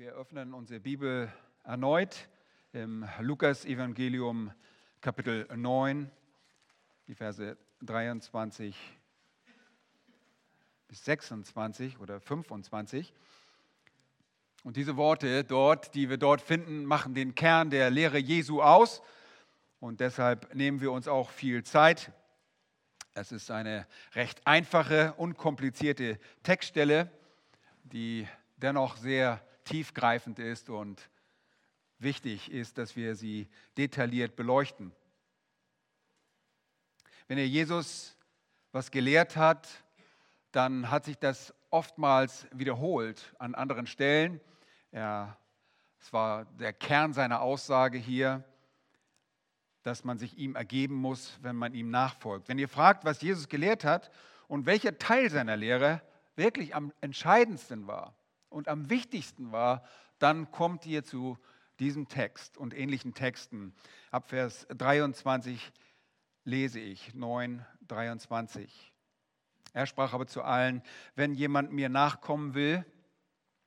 Wir öffnen unsere Bibel erneut im Lukas-Evangelium, Kapitel 9, die Verse 23 bis 26 oder 25. Und diese Worte dort, die wir dort finden, machen den Kern der Lehre Jesu aus. Und deshalb nehmen wir uns auch viel Zeit. Es ist eine recht einfache, unkomplizierte Textstelle, die dennoch sehr tiefgreifend ist und wichtig ist, dass wir sie detailliert beleuchten. Wenn er Jesus was gelehrt hat, dann hat sich das oftmals wiederholt an anderen Stellen. Es war der Kern seiner Aussage hier, dass man sich ihm ergeben muss, wenn man ihm nachfolgt. Wenn ihr fragt, was Jesus gelehrt hat und welcher Teil seiner Lehre wirklich am entscheidendsten war und am wichtigsten war, dann kommt ihr zu diesem Text und ähnlichen Texten. Ab Vers 23 lese ich 9, 23. Er sprach aber zu allen, wenn jemand mir nachkommen will,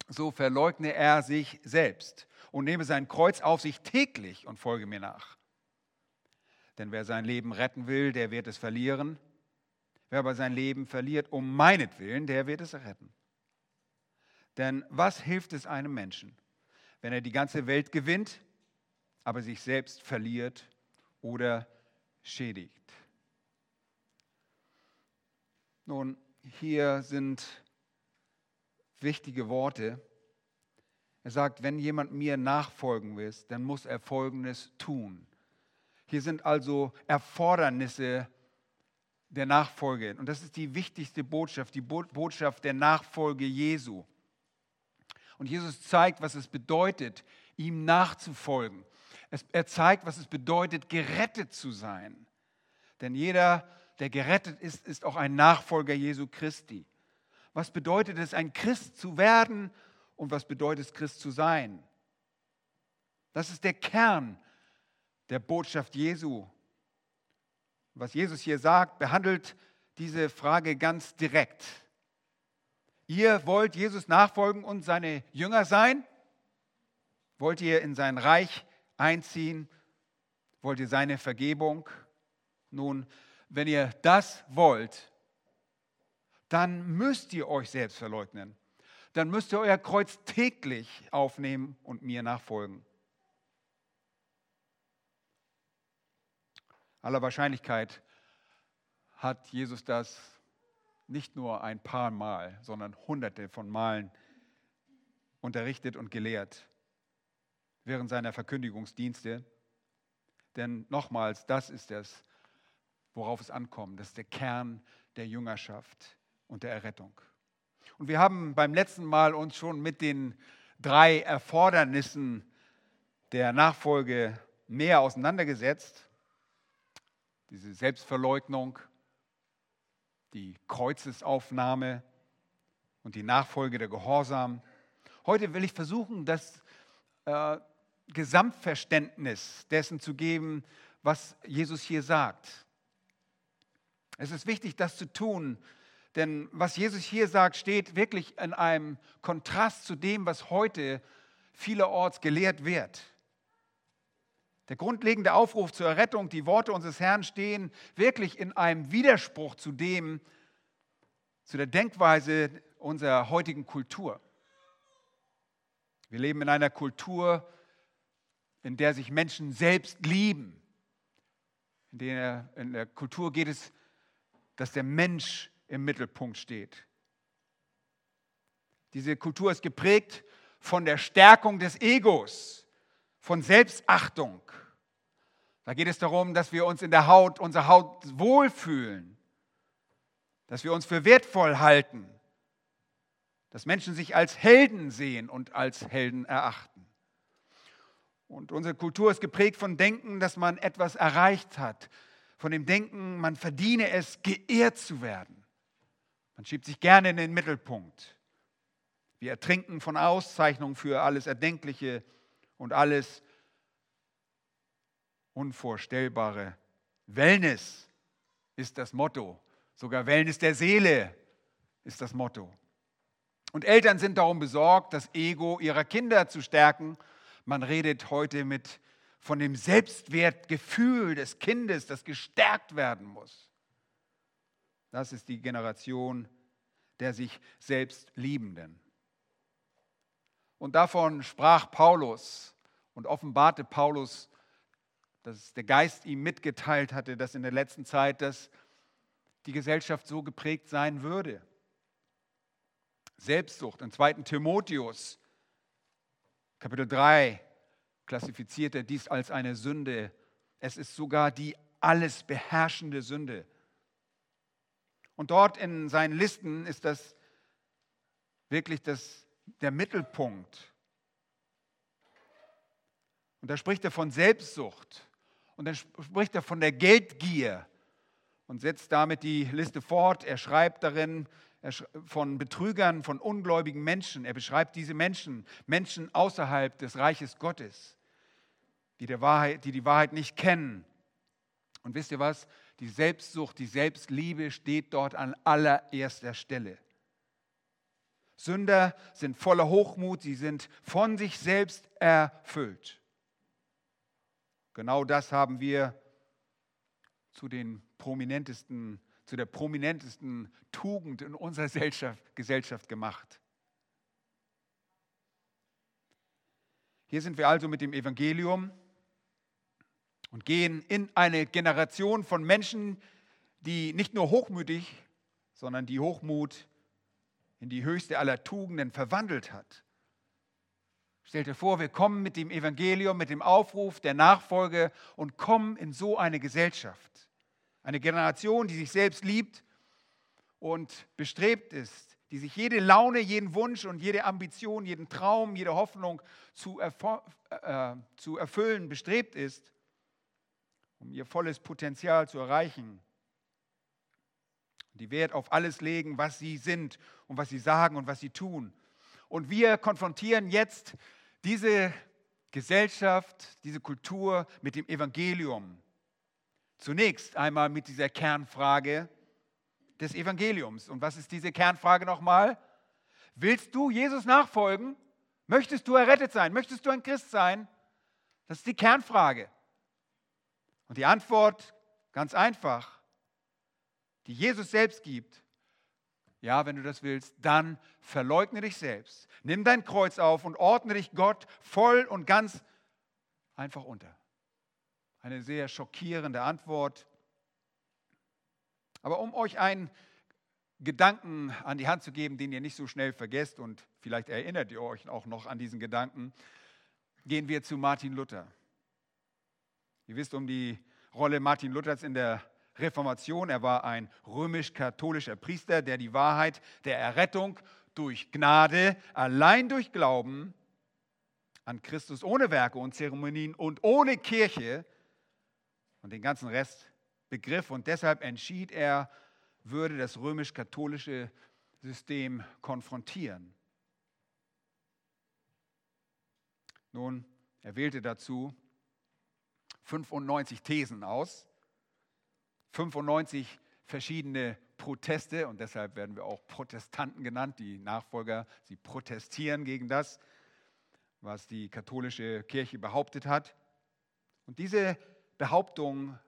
so verleugne er sich selbst und nehme sein Kreuz auf sich täglich und folge mir nach. Denn wer sein Leben retten will, der wird es verlieren. Wer aber sein Leben verliert um meinetwillen, der wird es retten. Denn was hilft es einem Menschen, wenn er die ganze Welt gewinnt, aber sich selbst verliert oder schädigt? Nun, hier sind wichtige Worte. Er sagt, wenn jemand mir nachfolgen will, dann muss er Folgendes tun. Hier sind also Erfordernisse der Nachfolge. Und das ist die wichtigste Botschaft, die Botschaft der Nachfolge Jesu. Und Jesus zeigt, was es bedeutet, ihm nachzufolgen. er zeigt, was es bedeutet, gerettet zu sein. Denn jeder, der gerettet ist, ist auch ein Nachfolger Jesu Christi. Was bedeutet es, ein Christ zu werden und was bedeutet es, Christ zu sein? Das ist der Kern der Botschaft Jesu. Was Jesus hier sagt, behandelt diese Frage ganz direkt. Ihr wollt Jesus nachfolgen und seine Jünger sein? Wollt ihr in sein Reich einziehen? Wollt ihr seine Vergebung? Nun, wenn ihr das wollt, dann müsst ihr euch selbst verleugnen. Dann müsst ihr euer Kreuz täglich aufnehmen und mir nachfolgen. Aller Wahrscheinlichkeit hat Jesus das nicht nur ein paar Mal, sondern hunderte von Malen unterrichtet und gelehrt während seiner Verkündigungsdienste. Denn nochmals, das ist es, worauf es ankommt. Das ist der Kern der Jüngerschaft und der Errettung. Und wir haben beim letzten Mal uns schon mit den drei Erfordernissen der Nachfolge mehr auseinandergesetzt. Diese Selbstverleugnung, die Kreuzesaufnahme und die Nachfolge der Gehorsam. Heute will ich versuchen, das äh, Gesamtverständnis dessen zu geben, was Jesus hier sagt. Es ist wichtig, das zu tun, denn was Jesus hier sagt, steht wirklich in einem Kontrast zu dem, was heute vielerorts gelehrt wird. Der grundlegende Aufruf zur Errettung, die Worte unseres Herrn stehen wirklich in einem Widerspruch zu dem, zu der Denkweise unserer heutigen Kultur. Wir leben in einer Kultur, in der sich Menschen selbst lieben. In der, in der Kultur geht es, dass der Mensch im Mittelpunkt steht. Diese Kultur ist geprägt von der Stärkung des Egos von Selbstachtung. Da geht es darum, dass wir uns in der Haut, unserer Haut wohlfühlen, dass wir uns für wertvoll halten, dass Menschen sich als Helden sehen und als Helden erachten. Und unsere Kultur ist geprägt von Denken, dass man etwas erreicht hat, von dem Denken, man verdiene es, geehrt zu werden. Man schiebt sich gerne in den Mittelpunkt. Wir ertrinken von Auszeichnungen für alles Erdenkliche, und alles Unvorstellbare. Wellness ist das Motto. Sogar Wellness der Seele ist das Motto. Und Eltern sind darum besorgt, das Ego ihrer Kinder zu stärken. Man redet heute mit von dem Selbstwertgefühl des Kindes, das gestärkt werden muss. Das ist die Generation der sich selbst Liebenden. Und davon sprach Paulus und offenbarte Paulus, dass der Geist ihm mitgeteilt hatte, dass in der letzten Zeit dass die Gesellschaft so geprägt sein würde. Selbstsucht. Im 2. Timotheus, Kapitel 3, klassifiziert er dies als eine Sünde. Es ist sogar die alles beherrschende Sünde. Und dort in seinen Listen ist das wirklich das, der Mittelpunkt. Und da spricht er von Selbstsucht und dann spricht er von der Geldgier und setzt damit die Liste fort. Er schreibt darin von Betrügern, von ungläubigen Menschen. Er beschreibt diese Menschen, Menschen außerhalb des Reiches Gottes, die, der Wahrheit, die die Wahrheit nicht kennen. Und wisst ihr was? Die Selbstsucht, die Selbstliebe steht dort an allererster Stelle. Sünder sind voller Hochmut, sie sind von sich selbst erfüllt. Genau das haben wir zu den prominentesten, zu der prominentesten Tugend in unserer Gesellschaft, Gesellschaft gemacht. Hier sind wir also mit dem Evangelium und gehen in eine Generation von Menschen, die nicht nur hochmütig, sondern die Hochmut in die höchste aller Tugenden verwandelt hat. Stellt dir vor, wir kommen mit dem Evangelium, mit dem Aufruf der Nachfolge und kommen in so eine Gesellschaft. Eine Generation, die sich selbst liebt und bestrebt ist, die sich jede Laune, jeden Wunsch und jede Ambition, jeden Traum, jede Hoffnung zu, äh, zu erfüllen bestrebt ist, um ihr volles Potenzial zu erreichen. Die Wert auf alles legen, was sie sind und was sie sagen und was sie tun. Und wir konfrontieren jetzt diese Gesellschaft, diese Kultur mit dem Evangelium. Zunächst einmal mit dieser Kernfrage des Evangeliums. Und was ist diese Kernfrage nochmal? Willst du Jesus nachfolgen? Möchtest du errettet sein? Möchtest du ein Christ sein? Das ist die Kernfrage. Und die Antwort, ganz einfach, die Jesus selbst gibt, ja, wenn du das willst, dann verleugne dich selbst. Nimm dein Kreuz auf und ordne dich Gott voll und ganz einfach unter. Eine sehr schockierende Antwort. Aber um euch einen Gedanken an die Hand zu geben, den ihr nicht so schnell vergesst und vielleicht erinnert ihr euch auch noch an diesen Gedanken, gehen wir zu Martin Luther. Ihr wisst um die Rolle Martin Luthers in der Reformation. Er war ein römisch-katholischer Priester, der die Wahrheit der Errettung durch Gnade, allein durch Glauben an Christus ohne Werke und Zeremonien und ohne Kirche und den ganzen Rest begriff. Und deshalb entschied er, würde das römisch-katholische System konfrontieren. Nun, er wählte dazu 95 Thesen aus 95 verschiedene Proteste und deshalb werden wir auch Protestanten genannt, die Nachfolger, sie protestieren gegen das, was die katholische Kirche behauptet hat. Und diese Behauptungen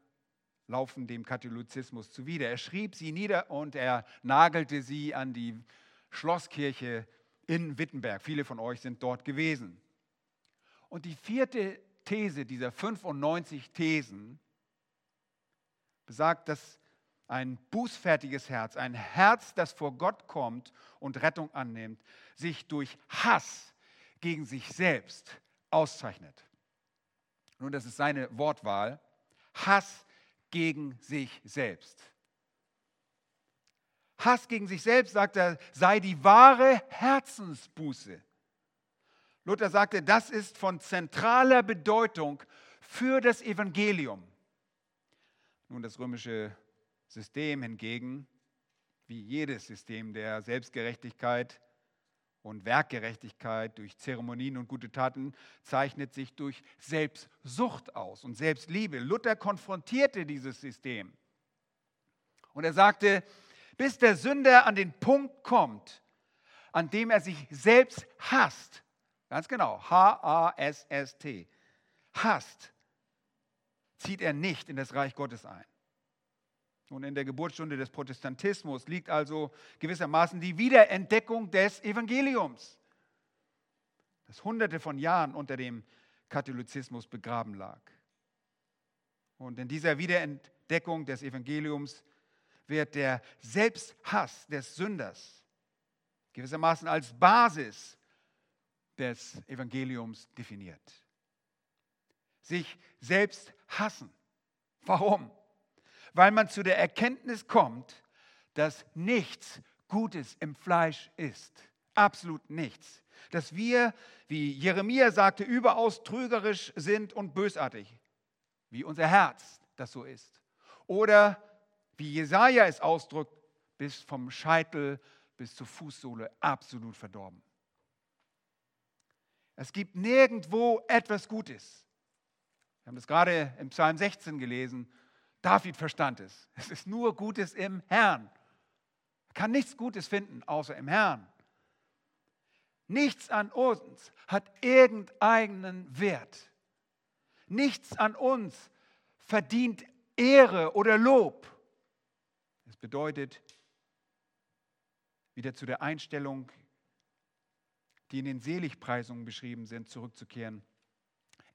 laufen dem Katholizismus zuwider. Er schrieb sie nieder und er nagelte sie an die Schlosskirche in Wittenberg. Viele von euch sind dort gewesen. Und die vierte These dieser 95 Thesen besagt, dass ein bußfertiges Herz, ein Herz, das vor Gott kommt und Rettung annimmt, sich durch Hass gegen sich selbst auszeichnet. Nun, das ist seine Wortwahl. Hass gegen sich selbst. Hass gegen sich selbst, sagt er, sei die wahre Herzensbuße. Luther sagte, das ist von zentraler Bedeutung für das Evangelium. Nun, das römische System hingegen, wie jedes System der Selbstgerechtigkeit und Werkgerechtigkeit durch Zeremonien und gute Taten, zeichnet sich durch Selbstsucht aus und Selbstliebe. Luther konfrontierte dieses System. Und er sagte, bis der Sünder an den Punkt kommt, an dem er sich selbst hasst, ganz genau, H-A-S-S-T, hasst, zieht er nicht in das Reich Gottes ein. Und in der Geburtsstunde des Protestantismus liegt also gewissermaßen die Wiederentdeckung des Evangeliums, das hunderte von Jahren unter dem Katholizismus begraben lag. Und in dieser Wiederentdeckung des Evangeliums wird der Selbsthass des Sünders gewissermaßen als Basis des Evangeliums definiert. Sich selbst hassen. Warum? Weil man zu der Erkenntnis kommt, dass nichts Gutes im Fleisch ist. Absolut nichts. Dass wir, wie Jeremia sagte, überaus trügerisch sind und bösartig. Wie unser Herz das so ist. Oder wie Jesaja es ausdrückt, bis vom Scheitel bis zur Fußsohle absolut verdorben. Es gibt nirgendwo etwas Gutes. Wir haben das gerade im Psalm 16 gelesen. David verstand es. Es ist nur Gutes im Herrn. Er kann nichts Gutes finden, außer im Herrn. Nichts an uns hat irgendeinen Wert. Nichts an uns verdient Ehre oder Lob. Es bedeutet, wieder zu der Einstellung, die in den Seligpreisungen beschrieben sind, zurückzukehren,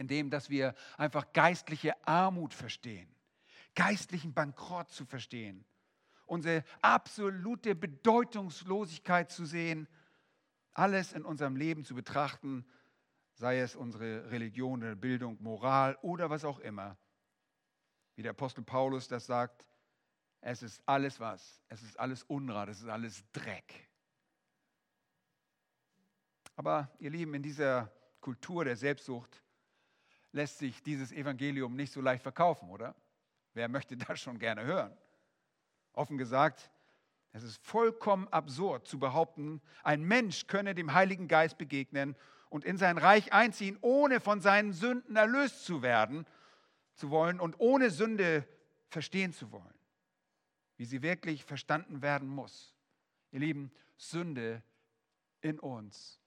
indem dass wir einfach geistliche Armut verstehen, geistlichen Bankrott zu verstehen, unsere absolute Bedeutungslosigkeit zu sehen, alles in unserem Leben zu betrachten, sei es unsere Religion Bildung, Moral oder was auch immer. Wie der Apostel Paulus das sagt, es ist alles was? Es ist alles Unrat, es ist alles Dreck. Aber ihr Lieben, in dieser Kultur der Selbstsucht lässt sich dieses Evangelium nicht so leicht verkaufen, oder? Wer möchte das schon gerne hören? Offen gesagt, es ist vollkommen absurd zu behaupten, ein Mensch könne dem Heiligen Geist begegnen und in sein Reich einziehen, ohne von seinen Sünden erlöst zu werden zu wollen und ohne Sünde verstehen zu wollen wie sie wirklich verstanden werden muss. Ihr Lieben, Sünde in uns,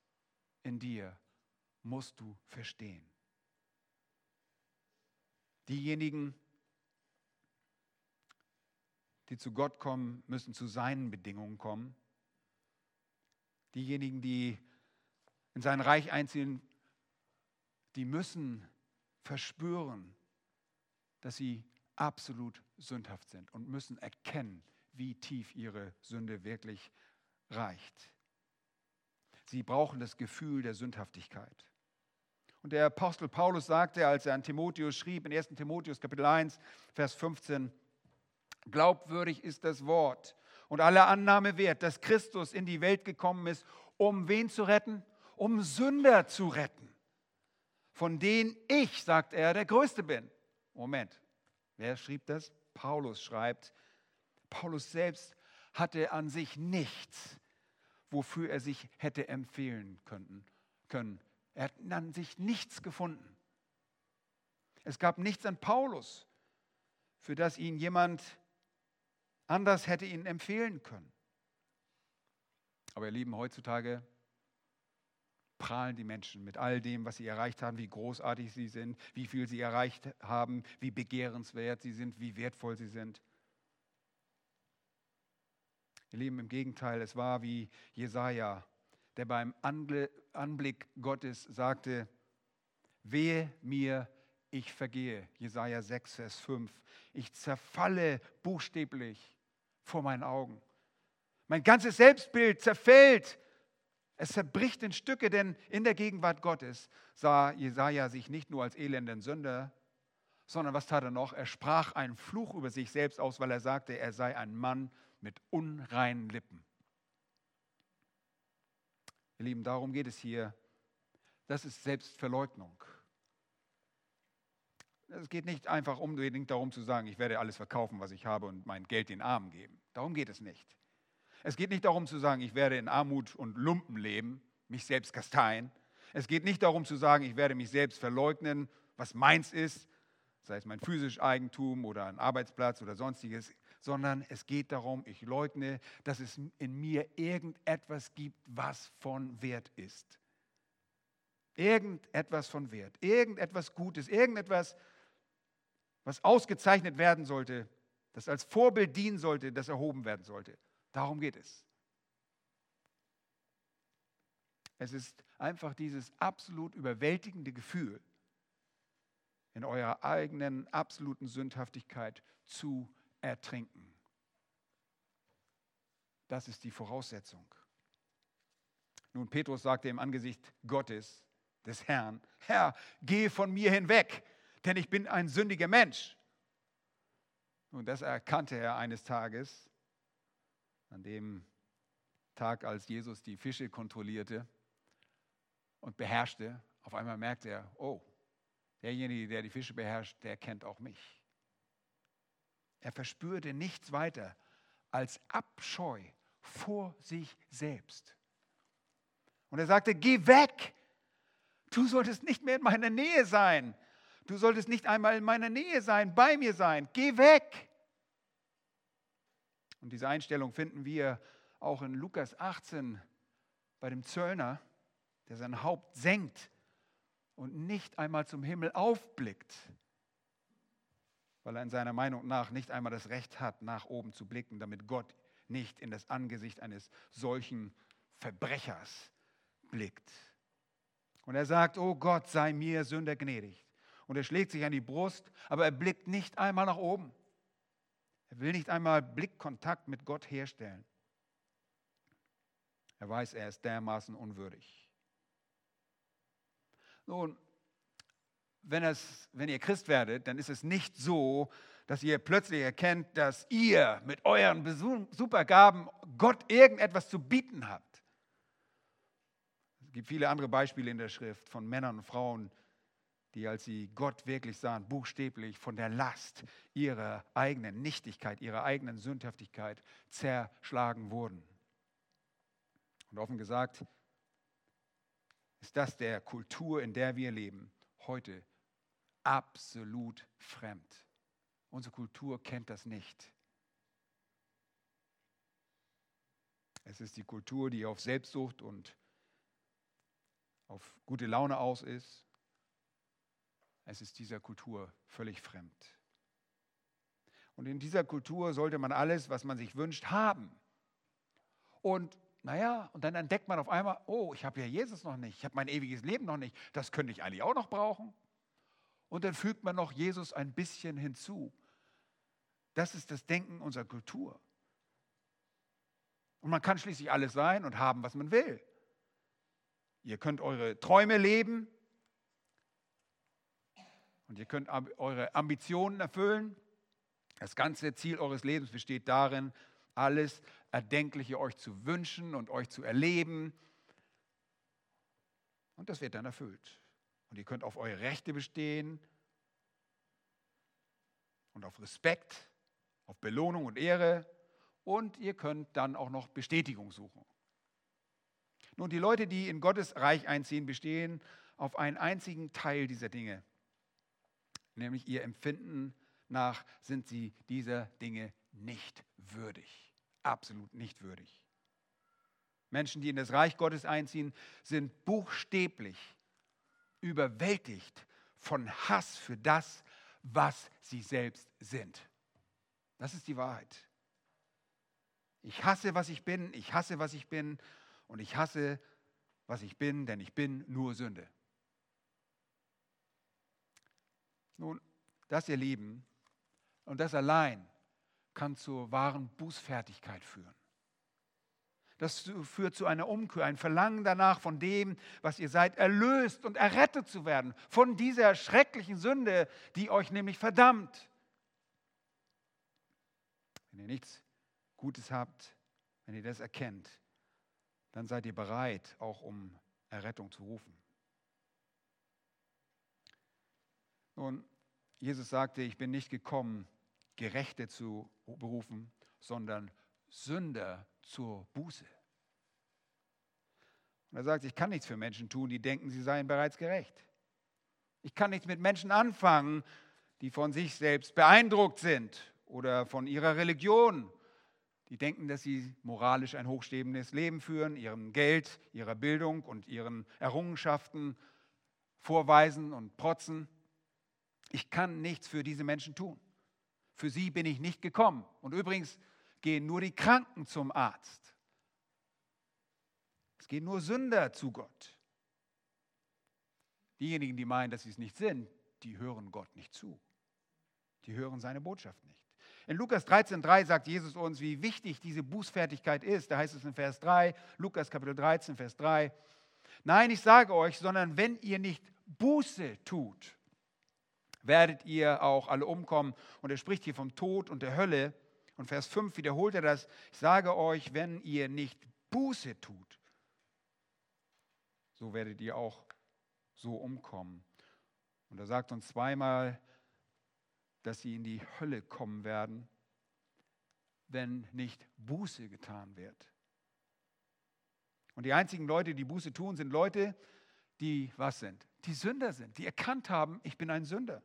in dir, musst du verstehen. Diejenigen, die zu Gott kommen, müssen zu seinen Bedingungen kommen. Diejenigen, die in sein Reich einziehen, die müssen verspüren, dass sie absolut sündhaft sind und müssen erkennen, wie tief ihre Sünde wirklich reicht. Sie brauchen das Gefühl der Sündhaftigkeit. Und der Apostel Paulus sagte, als er an Timotheus schrieb, in 1 Timotheus Kapitel 1, Vers 15, glaubwürdig ist das Wort und alle Annahme wert, dass Christus in die Welt gekommen ist, um wen zu retten? Um Sünder zu retten, von denen ich, sagt er, der Größte bin. Moment, Wer schrieb das? Paulus schreibt, Paulus selbst hatte an sich nichts, wofür er sich hätte empfehlen können. können. Er hat an sich nichts gefunden. Es gab nichts an Paulus, für das ihn jemand anders hätte ihn empfehlen können. Aber ihr Lieben, heutzutage prahlen die Menschen mit all dem, was sie erreicht haben, wie großartig sie sind, wie viel sie erreicht haben, wie begehrenswert sie sind, wie wertvoll sie sind. Ihr Lieben, im Gegenteil, es war wie Jesaja, der beim Anblick Gottes sagte: Wehe mir, ich vergehe. Jesaja 6, Vers 5. Ich zerfalle buchstäblich vor meinen Augen. Mein ganzes Selbstbild zerfällt es zerbricht in Stücke, denn in der Gegenwart Gottes sah Jesaja sich nicht nur als elenden Sünder, sondern was tat er noch? Er sprach einen Fluch über sich selbst aus, weil er sagte, er sei ein Mann mit unreinen Lippen. Ihr Lieben, darum geht es hier. Das ist Selbstverleugnung. Es geht nicht einfach unbedingt darum zu sagen, ich werde alles verkaufen, was ich habe und mein Geld den Armen geben. Darum geht es nicht. Es geht nicht darum zu sagen, ich werde in Armut und Lumpen leben, mich selbst kasteien. Es geht nicht darum zu sagen, ich werde mich selbst verleugnen, was meins ist, sei es mein physisches Eigentum oder ein Arbeitsplatz oder sonstiges, sondern es geht darum, ich leugne, dass es in mir irgendetwas gibt, was von Wert ist. Irgendetwas von Wert, irgendetwas Gutes, irgendetwas, was ausgezeichnet werden sollte, das als Vorbild dienen sollte, das erhoben werden sollte. Darum geht es. Es ist einfach dieses absolut überwältigende Gefühl, in eurer eigenen absoluten Sündhaftigkeit zu ertrinken. Das ist die Voraussetzung. Nun, Petrus sagte im Angesicht Gottes, des Herrn, Herr, geh von mir hinweg, denn ich bin ein sündiger Mensch. Und das erkannte er eines Tages, an dem Tag, als Jesus die Fische kontrollierte und beherrschte. Auf einmal merkte er, oh, derjenige, der die Fische beherrscht, der kennt auch mich. Er verspürte nichts weiter als Abscheu vor sich selbst. Und er sagte, geh weg, du solltest nicht mehr in meiner Nähe sein. Du solltest nicht einmal in meiner Nähe sein, bei mir sein. Geh weg. Und diese Einstellung finden wir auch in Lukas 18 bei dem Zöllner, der sein Haupt senkt und nicht einmal zum Himmel aufblickt, weil er in seiner Meinung nach nicht einmal das Recht hat, nach oben zu blicken, damit Gott nicht in das Angesicht eines solchen Verbrechers blickt. Und er sagt, oh Gott, sei mir Sünder gnädig. Und er schlägt sich an die Brust, aber er blickt nicht einmal nach oben. Er will nicht einmal Blickkontakt mit Gott herstellen. Er weiß, er ist dermaßen unwürdig. Nun, wenn, es, wenn ihr Christ werdet, dann ist es nicht so, dass ihr plötzlich erkennt, dass ihr mit euren Supergaben Gott irgendetwas zu bieten habt. Es gibt viele andere Beispiele in der Schrift von Männern und Frauen, die, als sie Gott wirklich sahen, buchstäblich von der Last ihrer eigenen Nichtigkeit, ihrer eigenen Sündhaftigkeit zerschlagen wurden. Und offen gesagt, ist das der Kultur, in der wir leben, heute absolut fremd. Unsere Kultur kennt das nicht. Es ist die Kultur, die auf Selbstsucht und auf gute Laune aus ist. Es ist dieser Kultur völlig fremd. Und in dieser Kultur sollte man alles, was man sich wünscht, haben. Und naja, und dann entdeckt man auf einmal, oh, ich habe ja Jesus noch nicht, ich habe mein ewiges Leben noch nicht, das könnte ich eigentlich auch noch brauchen. Und dann fügt man noch Jesus ein bisschen hinzu. Das ist das Denken unserer Kultur. Und man kann schließlich alles sein und haben, was man will. Ihr könnt eure Träume leben, und ihr könnt eure Ambitionen erfüllen. Das ganze Ziel eures Lebens besteht darin, alles Erdenkliche euch zu wünschen und euch zu erleben. Und das wird dann erfüllt. Und ihr könnt auf eure Rechte bestehen und auf Respekt, auf Belohnung und Ehre. Und ihr könnt dann auch noch Bestätigung suchen. Nun, die Leute, die in Gottes Reich einziehen, bestehen auf einen einzigen Teil dieser Dinge nämlich ihr Empfinden nach sind sie dieser Dinge nicht würdig. Absolut nicht würdig. Menschen, die in das Reich Gottes einziehen, sind buchstäblich überwältigt von Hass für das, was sie selbst sind. Das ist die Wahrheit. Ich hasse, was ich bin, ich hasse, was ich bin und ich hasse, was ich bin, denn ich bin nur Sünde. Nun, das, ihr Lieben, und das allein kann zur wahren Bußfertigkeit führen. Das führt zu einer Umkehr, ein Verlangen danach, von dem, was ihr seid, erlöst und errettet zu werden, von dieser schrecklichen Sünde, die euch nämlich verdammt. Wenn ihr nichts Gutes habt, wenn ihr das erkennt, dann seid ihr bereit, auch um Errettung zu rufen. Nun, Jesus sagte, ich bin nicht gekommen, Gerechte zu berufen, sondern Sünder zur Buße. Und er sagt, ich kann nichts für Menschen tun, die denken, sie seien bereits gerecht. Ich kann nichts mit Menschen anfangen, die von sich selbst beeindruckt sind oder von ihrer Religion. Die denken, dass sie moralisch ein hochstehendes Leben führen, ihrem Geld, ihrer Bildung und ihren Errungenschaften vorweisen und protzen. Ich kann nichts für diese Menschen tun. Für sie bin ich nicht gekommen. Und übrigens gehen nur die Kranken zum Arzt. Es gehen nur Sünder zu Gott. Diejenigen, die meinen, dass sie es nicht sind, die hören Gott nicht zu. Die hören seine Botschaft nicht. In Lukas 13,3 sagt Jesus uns, wie wichtig diese Bußfertigkeit ist. Da heißt es in Vers 3, Lukas Kapitel 13, Vers 3. Nein, ich sage euch, sondern wenn ihr nicht Buße tut, werdet ihr auch alle umkommen. Und er spricht hier vom Tod und der Hölle. Und Vers 5 wiederholt er das. Ich sage euch, wenn ihr nicht Buße tut, so werdet ihr auch so umkommen. Und er sagt uns zweimal, dass sie in die Hölle kommen werden, wenn nicht Buße getan wird. Und die einzigen Leute, die Buße tun, sind Leute, die was sind? Die Sünder sind, die erkannt haben, ich bin ein Sünder.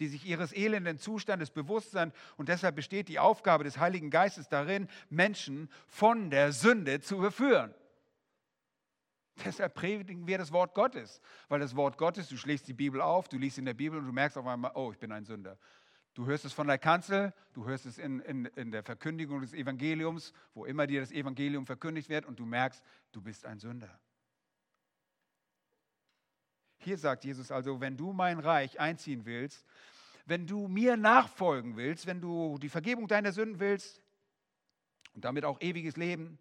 Die sich ihres elenden Zustandes bewusst sind. Und deshalb besteht die Aufgabe des Heiligen Geistes darin, Menschen von der Sünde zu überführen. Deshalb predigen wir das Wort Gottes, weil das Wort Gottes, du schlägst die Bibel auf, du liest in der Bibel und du merkst auf einmal, oh, ich bin ein Sünder. Du hörst es von der Kanzel, du hörst es in, in, in der Verkündigung des Evangeliums, wo immer dir das Evangelium verkündigt wird und du merkst, du bist ein Sünder. Hier sagt Jesus also, wenn du mein Reich einziehen willst, wenn du mir nachfolgen willst, wenn du die Vergebung deiner Sünden willst und damit auch ewiges Leben,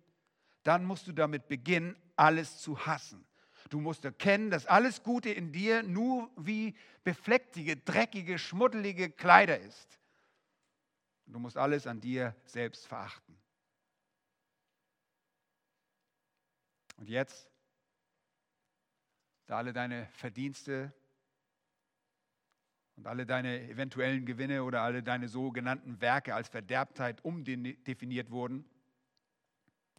dann musst du damit beginnen, alles zu hassen. Du musst erkennen, dass alles Gute in dir nur wie beflecktige, dreckige, schmuddelige Kleider ist. Du musst alles an dir selbst verachten. Und jetzt, da alle deine Verdienste und alle deine eventuellen Gewinne oder alle deine sogenannten Werke als Verderbtheit umdefiniert wurden,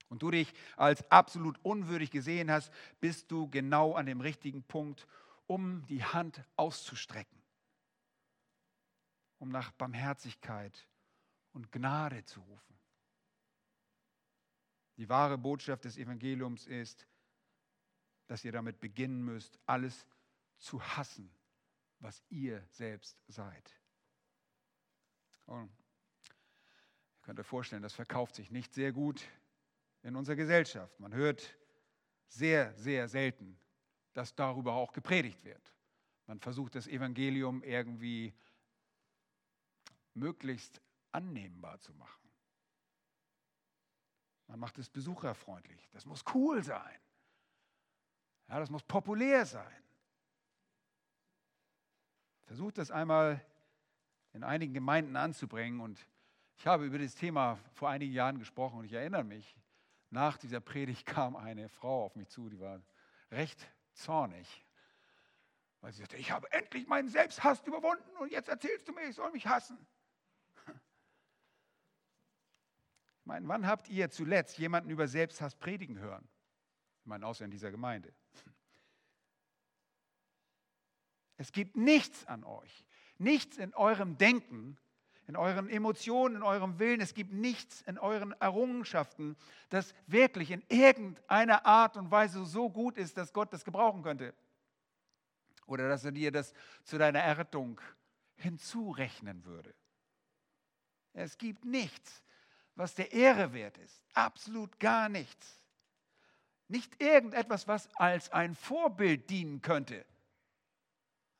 und du dich als absolut unwürdig gesehen hast, bist du genau an dem richtigen Punkt, um die Hand auszustrecken, um nach Barmherzigkeit und Gnade zu rufen. Die wahre Botschaft des Evangeliums ist, dass ihr damit beginnen müsst, alles zu hassen, was ihr selbst seid. Und ihr könnt euch vorstellen, das verkauft sich nicht sehr gut in unserer Gesellschaft. Man hört sehr, sehr selten, dass darüber auch gepredigt wird. Man versucht das Evangelium irgendwie möglichst annehmbar zu machen. Man macht es besucherfreundlich. Das muss cool sein. Ja, das muss populär sein. Versucht das einmal in einigen Gemeinden anzubringen. Und ich habe über das Thema vor einigen Jahren gesprochen und ich erinnere mich, nach dieser Predigt kam eine Frau auf mich zu, die war recht zornig, weil sie sagte, ich habe endlich meinen Selbsthass überwunden und jetzt erzählst du mir, ich soll mich hassen. Ich meine, wann habt ihr zuletzt jemanden über Selbsthass predigen hören? Ich meine, außer in dieser Gemeinde. Es gibt nichts an euch, nichts in eurem Denken, in euren Emotionen, in eurem Willen. Es gibt nichts in euren Errungenschaften, das wirklich in irgendeiner Art und Weise so gut ist, dass Gott das gebrauchen könnte. Oder dass er dir das zu deiner Errettung hinzurechnen würde. Es gibt nichts, was der Ehre wert ist. Absolut gar nichts. Nicht irgendetwas, was als ein Vorbild dienen könnte.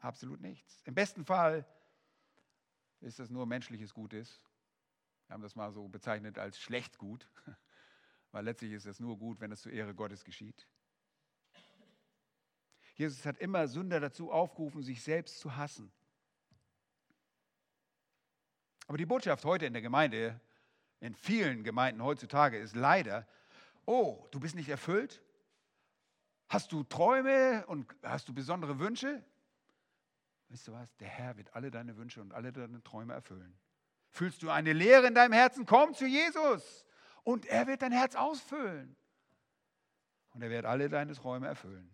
Absolut nichts. Im besten Fall ist das nur menschliches Gutes. Wir haben das mal so bezeichnet als schlecht gut, weil letztlich ist es nur gut, wenn es zur Ehre Gottes geschieht. Jesus hat immer Sünder dazu aufgerufen, sich selbst zu hassen. Aber die Botschaft heute in der Gemeinde, in vielen Gemeinden heutzutage, ist leider, oh, du bist nicht erfüllt? Hast du Träume und hast du besondere Wünsche? Weißt du was? Der Herr wird alle deine Wünsche und alle deine Träume erfüllen. Fühlst du eine Leere in deinem Herzen? Komm zu Jesus und er wird dein Herz ausfüllen. Und er wird alle deine Träume erfüllen.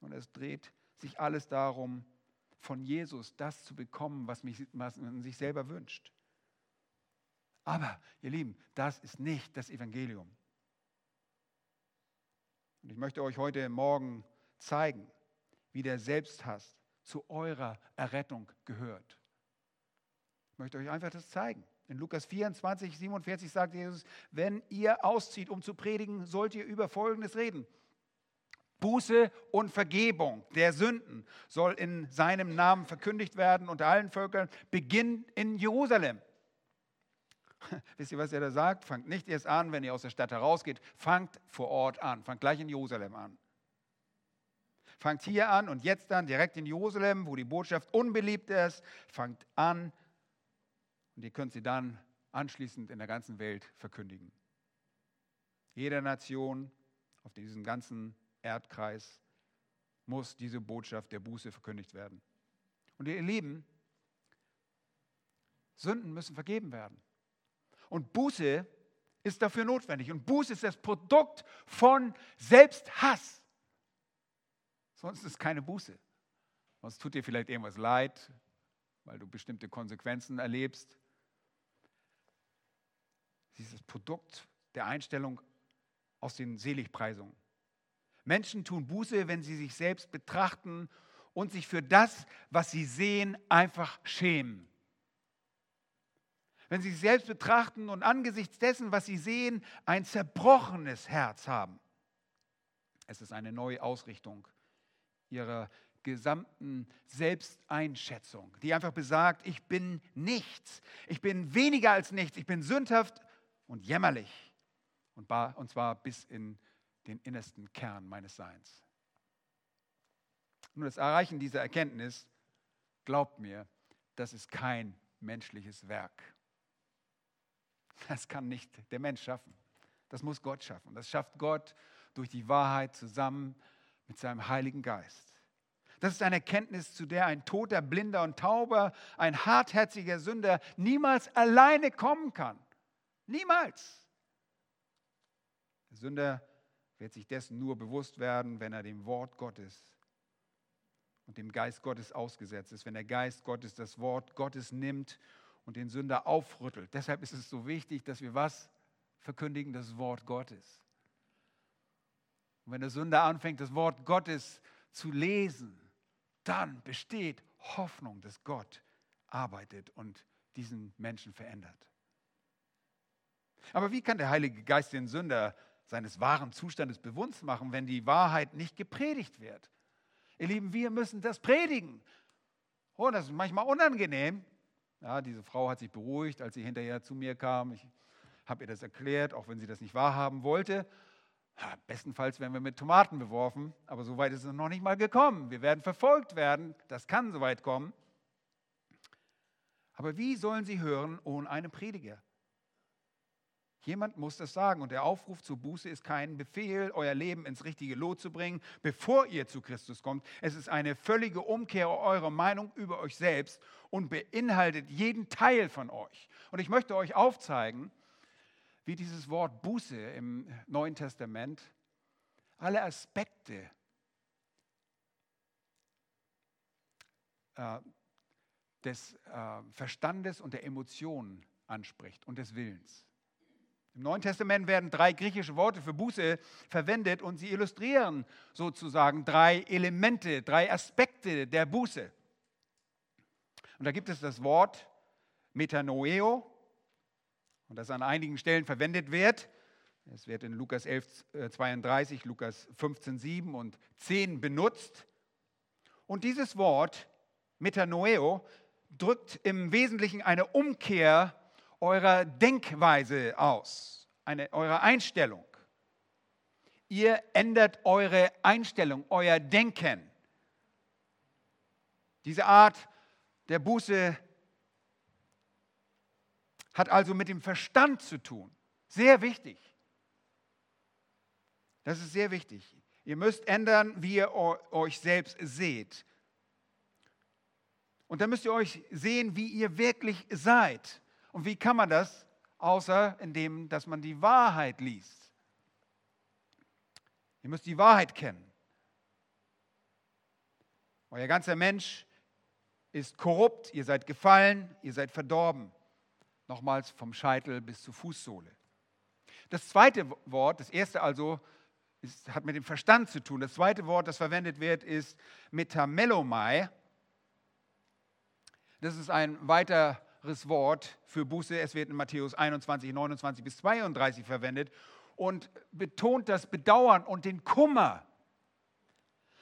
Und es dreht sich alles darum, von Jesus das zu bekommen, was, mich, was man sich selber wünscht. Aber, ihr Lieben, das ist nicht das Evangelium. Und ich möchte euch heute Morgen zeigen, wie der Selbsthass zu eurer Errettung gehört. Ich möchte euch einfach das zeigen. In Lukas 24, 47 sagt Jesus, wenn ihr auszieht, um zu predigen, sollt ihr über Folgendes reden. Buße und Vergebung der Sünden soll in seinem Namen verkündigt werden unter allen Völkern, Beginn in Jerusalem. Wisst ihr, was er da sagt? Fangt nicht erst an, wenn ihr aus der Stadt herausgeht, fangt vor Ort an, fangt gleich in Jerusalem an. Fangt hier an und jetzt an, direkt in Jerusalem, wo die Botschaft unbeliebt ist, fangt an und ihr könnt sie dann anschließend in der ganzen Welt verkündigen. Jeder Nation auf diesem ganzen Erdkreis muss diese Botschaft der Buße verkündigt werden. Und ihr Lieben, Sünden müssen vergeben werden. Und Buße ist dafür notwendig. Und Buße ist das Produkt von Selbsthass. Sonst ist es keine Buße. Sonst tut dir vielleicht irgendwas leid, weil du bestimmte Konsequenzen erlebst. Dieses Produkt der Einstellung aus den Seligpreisungen. Menschen tun Buße, wenn sie sich selbst betrachten und sich für das, was sie sehen, einfach schämen. Wenn sie sich selbst betrachten und angesichts dessen, was sie sehen, ein zerbrochenes Herz haben. Es ist eine neue Ausrichtung ihrer gesamten Selbsteinschätzung, die einfach besagt, ich bin nichts, ich bin weniger als nichts, ich bin sündhaft und jämmerlich. Und, und zwar bis in den innersten Kern meines Seins. Nun, das Erreichen dieser Erkenntnis, glaubt mir, das ist kein menschliches Werk. Das kann nicht der Mensch schaffen. Das muss Gott schaffen. Das schafft Gott durch die Wahrheit zusammen mit seinem Heiligen Geist. Das ist eine Erkenntnis, zu der ein toter, blinder und tauber, ein hartherziger Sünder niemals alleine kommen kann. Niemals. Der Sünder wird sich dessen nur bewusst werden, wenn er dem Wort Gottes und dem Geist Gottes ausgesetzt ist, wenn der Geist Gottes das Wort Gottes nimmt und den Sünder aufrüttelt. Deshalb ist es so wichtig, dass wir was verkündigen? Das Wort Gottes. Und wenn der Sünder anfängt, das Wort Gottes zu lesen, dann besteht Hoffnung, dass Gott arbeitet und diesen Menschen verändert. Aber wie kann der Heilige Geist den Sünder seines wahren Zustandes bewusst machen, wenn die Wahrheit nicht gepredigt wird? Ihr Lieben, wir müssen das predigen. Oh, das ist manchmal unangenehm. Ja, diese Frau hat sich beruhigt, als sie hinterher zu mir kam. Ich habe ihr das erklärt, auch wenn sie das nicht wahrhaben wollte. Bestenfalls werden wir mit Tomaten beworfen, aber so weit ist es noch nicht mal gekommen. Wir werden verfolgt werden, das kann so weit kommen. Aber wie sollen sie hören ohne einen Prediger? Jemand muss das sagen. Und der Aufruf zur Buße ist kein Befehl, euer Leben ins richtige Lot zu bringen, bevor ihr zu Christus kommt. Es ist eine völlige Umkehr eurer Meinung über euch selbst und beinhaltet jeden Teil von euch. Und ich möchte euch aufzeigen, wie dieses Wort Buße im Neuen Testament alle Aspekte äh, des äh, Verstandes und der Emotionen anspricht und des Willens. Im Neuen Testament werden drei griechische Worte für Buße verwendet und sie illustrieren sozusagen drei Elemente, drei Aspekte der Buße. Und da gibt es das Wort Metanoeo, und das an einigen Stellen verwendet wird. Es wird in Lukas 11, 32, äh, Lukas 15, 7 und 10 benutzt. Und dieses Wort Metanoeo drückt im Wesentlichen eine Umkehr eurer Denkweise aus, eine, eurer Einstellung. Ihr ändert eure Einstellung, euer Denken. Diese Art der Buße hat also mit dem Verstand zu tun. Sehr wichtig. Das ist sehr wichtig. Ihr müsst ändern, wie ihr euch selbst seht. Und dann müsst ihr euch sehen, wie ihr wirklich seid. Und wie kann man das? Außer indem, dass man die Wahrheit liest. Ihr müsst die Wahrheit kennen. Euer ganzer Mensch ist korrupt, ihr seid gefallen, ihr seid verdorben. Nochmals vom Scheitel bis zur Fußsohle. Das zweite Wort, das erste also, ist, hat mit dem Verstand zu tun. Das zweite Wort, das verwendet wird, ist Metamelomai. Das ist ein weiteres Wort für Buße. Es wird in Matthäus 21, 29 bis 32 verwendet und betont das Bedauern und den Kummer.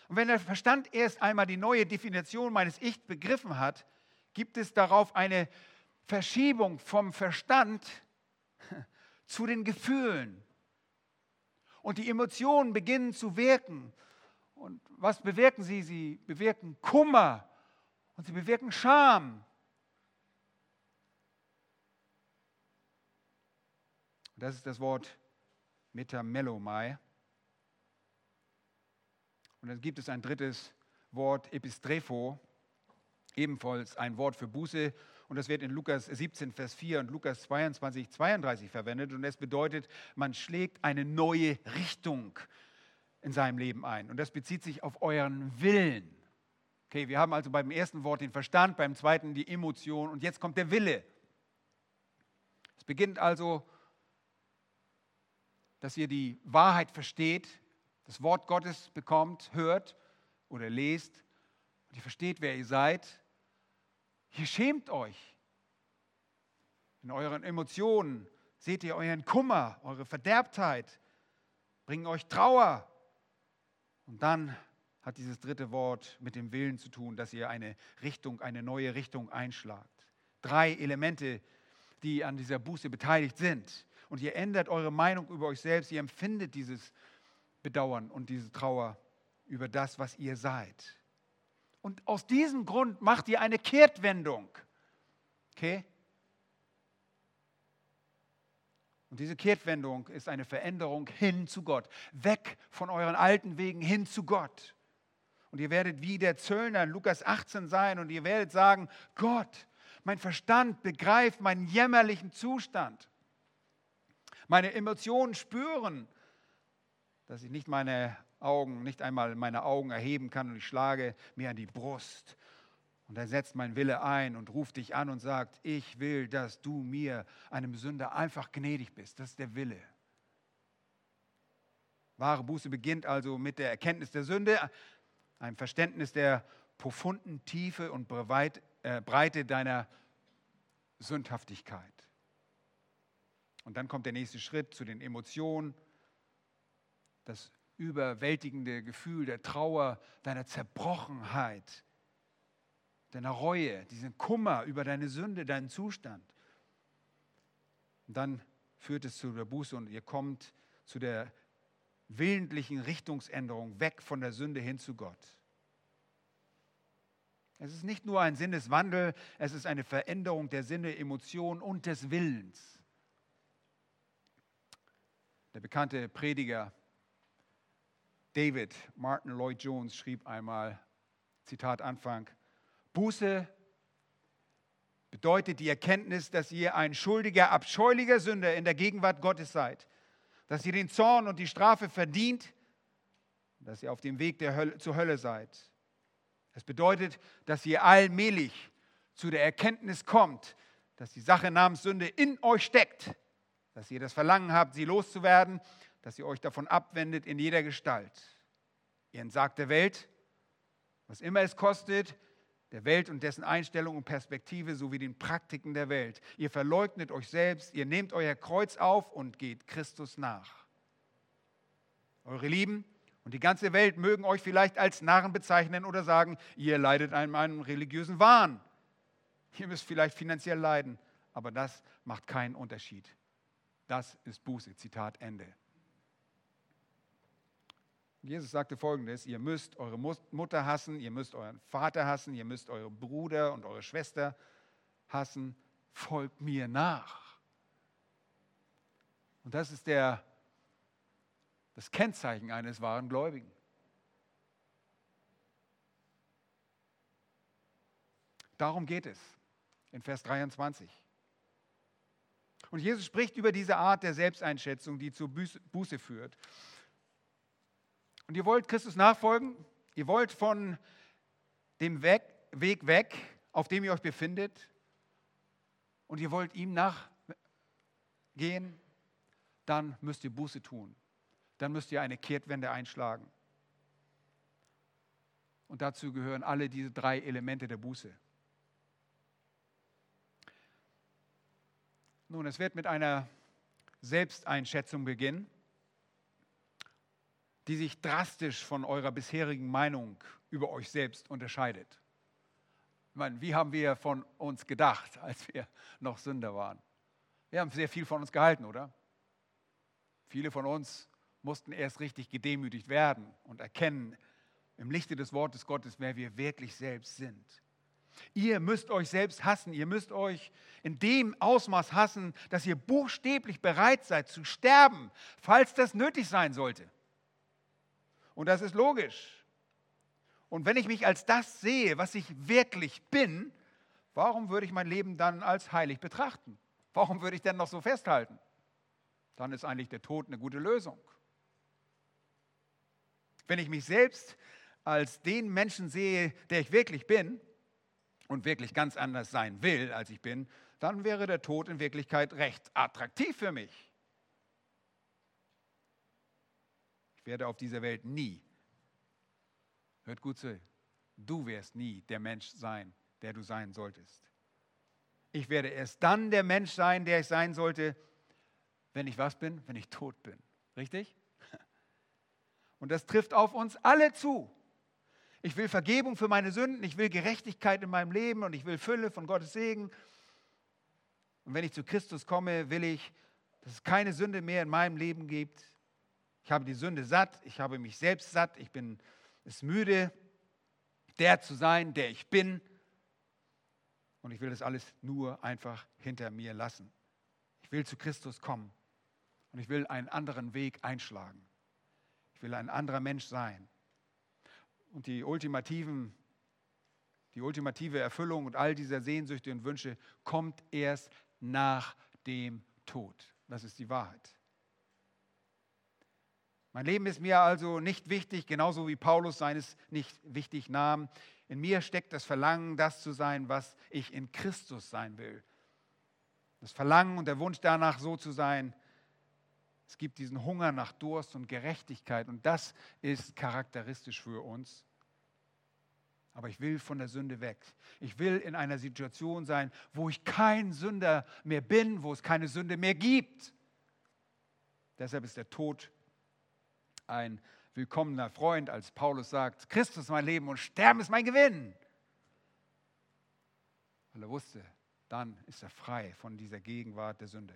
Und wenn der Verstand erst einmal die neue Definition meines Ich begriffen hat, gibt es darauf eine Verschiebung vom Verstand zu den Gefühlen. Und die Emotionen beginnen zu wirken. Und was bewirken sie? Sie bewirken Kummer und sie bewirken Scham. Das ist das Wort Metamelomai. Und dann gibt es ein drittes Wort, Epistrepho, ebenfalls ein Wort für Buße. Und das wird in Lukas 17, Vers 4 und Lukas 22, 32 verwendet. Und es bedeutet, man schlägt eine neue Richtung in seinem Leben ein. Und das bezieht sich auf euren Willen. Okay, wir haben also beim ersten Wort den Verstand, beim zweiten die Emotion und jetzt kommt der Wille. Es beginnt also, dass ihr die Wahrheit versteht, das Wort Gottes bekommt, hört oder lest und ihr versteht, wer ihr seid, ihr schämt euch. In euren Emotionen seht ihr euren Kummer, eure Verderbtheit, bringen euch Trauer. Und dann hat dieses dritte Wort mit dem Willen zu tun, dass ihr eine Richtung, eine neue Richtung einschlagt. Drei Elemente, die an dieser Buße beteiligt sind. Und ihr ändert eure Meinung über euch selbst, ihr empfindet dieses Bedauern und diese Trauer über das, was ihr seid. Und aus diesem Grund macht ihr eine Kehrtwendung. Okay? Und diese Kehrtwendung ist eine Veränderung hin zu Gott. Weg von euren alten Wegen hin zu Gott. Und ihr werdet wie der Zöllner in Lukas 18 sein und ihr werdet sagen, Gott, mein Verstand begreift meinen jämmerlichen Zustand. Meine Emotionen spüren, dass ich nicht meine Augen, nicht einmal meine Augen erheben kann und ich schlage mir an die Brust. Und er setzt mein Wille ein und ruft dich an und sagt, ich will, dass du mir, einem Sünder, einfach gnädig bist. Das ist der Wille. Wahre Buße beginnt also mit der Erkenntnis der Sünde, einem Verständnis der profunden Tiefe und äh, Breite deiner Sündhaftigkeit. Und dann kommt der nächste Schritt zu den Emotionen, das überwältigende Gefühl der Trauer, deiner Zerbrochenheit, deiner Reue, diesen Kummer über deine Sünde, deinen Zustand. Und dann führt es zu der Buße und ihr kommt zu der willentlichen Richtungsänderung weg von der Sünde hin zu Gott. Es ist nicht nur ein Sinneswandel, es ist eine Veränderung der Sinne, Emotionen und des Willens. Der bekannte Prediger David Martin Lloyd Jones schrieb einmal, Zitat Anfang, Buße bedeutet die Erkenntnis, dass ihr ein schuldiger, abscheulicher Sünder in der Gegenwart Gottes seid, dass ihr den Zorn und die Strafe verdient, dass ihr auf dem Weg der Hölle, zur Hölle seid. Es bedeutet, dass ihr allmählich zu der Erkenntnis kommt, dass die Sache namens Sünde in euch steckt, dass ihr das Verlangen habt, sie loszuwerden dass ihr euch davon abwendet in jeder Gestalt. Ihr entsagt der Welt, was immer es kostet, der Welt und dessen Einstellung und Perspektive sowie den Praktiken der Welt. Ihr verleugnet euch selbst, ihr nehmt euer Kreuz auf und geht Christus nach. Eure Lieben und die ganze Welt mögen euch vielleicht als Narren bezeichnen oder sagen, ihr leidet an einem religiösen Wahn. Ihr müsst vielleicht finanziell leiden, aber das macht keinen Unterschied. Das ist Buße. Zitat Ende. Jesus sagte folgendes, ihr müsst eure Mutter hassen, ihr müsst euren Vater hassen, ihr müsst euren Bruder und eure Schwester hassen, folgt mir nach. Und das ist der, das Kennzeichen eines wahren Gläubigen. Darum geht es in Vers 23. Und Jesus spricht über diese Art der Selbsteinschätzung, die zur Buße führt. Und ihr wollt Christus nachfolgen, ihr wollt von dem Weg, Weg weg, auf dem ihr euch befindet und ihr wollt ihm nachgehen, dann müsst ihr Buße tun. Dann müsst ihr eine Kehrtwende einschlagen. Und dazu gehören alle diese drei Elemente der Buße. Nun, es wird mit einer Selbsteinschätzung beginnen, die sich drastisch von eurer bisherigen Meinung über euch selbst unterscheidet. Ich meine, wie haben wir von uns gedacht, als wir noch Sünder waren? Wir haben sehr viel von uns gehalten, oder? Viele von uns mussten erst richtig gedemütigt werden und erkennen im Lichte des Wortes Gottes, wer wir wirklich selbst sind. Ihr müsst euch selbst hassen. Ihr müsst euch in dem Ausmaß hassen, dass ihr buchstäblich bereit seid zu sterben, falls das nötig sein sollte. Und das ist logisch. Und wenn ich mich als das sehe, was ich wirklich bin, warum würde ich mein Leben dann als heilig betrachten? Warum würde ich denn noch so festhalten? Dann ist eigentlich der Tod eine gute Lösung. Wenn ich mich selbst als den Menschen sehe, der ich wirklich bin, und wirklich ganz anders sein will, als ich bin, dann wäre der Tod in Wirklichkeit recht attraktiv für mich. Ich werde auf dieser Welt nie, hört gut zu, du wirst nie der Mensch sein, der du sein solltest. Ich werde erst dann der Mensch sein, der ich sein sollte, wenn ich was bin? Wenn ich tot bin. Richtig? Und das trifft auf uns alle zu. Ich will Vergebung für meine Sünden, ich will Gerechtigkeit in meinem Leben und ich will Fülle von Gottes Segen. Und wenn ich zu Christus komme, will ich, dass es keine Sünde mehr in meinem Leben gibt. Ich habe die Sünde satt, ich habe mich selbst satt, ich bin es müde, der zu sein, der ich bin. Und ich will das alles nur einfach hinter mir lassen. Ich will zu Christus kommen und ich will einen anderen Weg einschlagen. Ich will ein anderer Mensch sein und die ultimativen, die ultimative Erfüllung und all dieser Sehnsüchte und Wünsche kommt erst nach dem Tod. Das ist die Wahrheit. Mein Leben ist mir also nicht wichtig, genauso wie Paulus seines nicht wichtig nahm. In mir steckt das Verlangen, das zu sein, was ich in Christus sein will. Das Verlangen und der Wunsch danach, so zu sein. Es gibt diesen Hunger nach Durst und Gerechtigkeit und das ist charakteristisch für uns. Aber ich will von der Sünde weg. Ich will in einer Situation sein, wo ich kein Sünder mehr bin, wo es keine Sünde mehr gibt. Deshalb ist der Tod ein willkommener Freund, als Paulus sagt, Christus ist mein Leben und Sterben ist mein Gewinn. Weil er wusste, dann ist er frei von dieser Gegenwart der Sünde.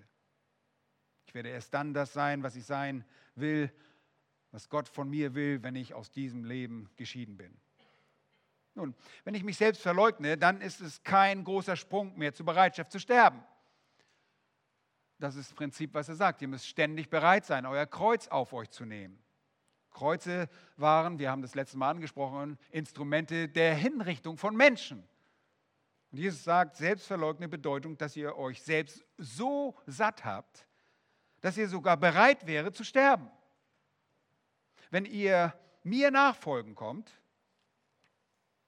Ich werde erst dann das sein, was ich sein will, was Gott von mir will, wenn ich aus diesem Leben geschieden bin. Nun, wenn ich mich selbst verleugne, dann ist es kein großer Sprung mehr zur Bereitschaft zu sterben. Das ist das Prinzip, was er sagt. Ihr müsst ständig bereit sein, euer Kreuz auf euch zu nehmen. Kreuze waren, wir haben das letzte Mal angesprochen, Instrumente der Hinrichtung von Menschen. Und Jesus sagt, selbstverleugnende Bedeutung, dass ihr euch selbst so satt habt, dass ihr sogar bereit wäre zu sterben. Wenn ihr mir nachfolgen kommt,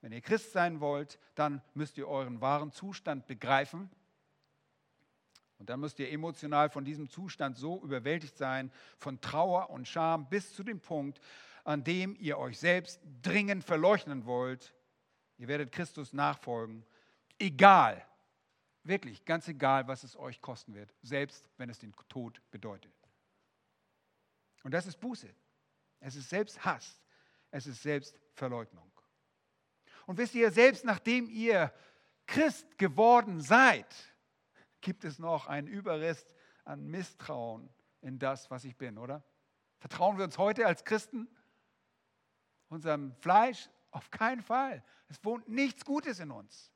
wenn ihr Christ sein wollt, dann müsst ihr euren wahren Zustand begreifen. Und dann müsst ihr emotional von diesem Zustand so überwältigt sein, von Trauer und Scham bis zu dem Punkt, an dem ihr euch selbst dringend verleugnen wollt. Ihr werdet Christus nachfolgen, egal, wirklich ganz egal, was es euch kosten wird, selbst wenn es den Tod bedeutet. Und das ist Buße. Es ist Selbsthass. Es ist Selbstverleugnung. Und wisst ihr, selbst nachdem ihr Christ geworden seid, gibt es noch einen Überrest an Misstrauen in das, was ich bin, oder? Vertrauen wir uns heute als Christen unserem Fleisch? Auf keinen Fall. Es wohnt nichts Gutes in uns.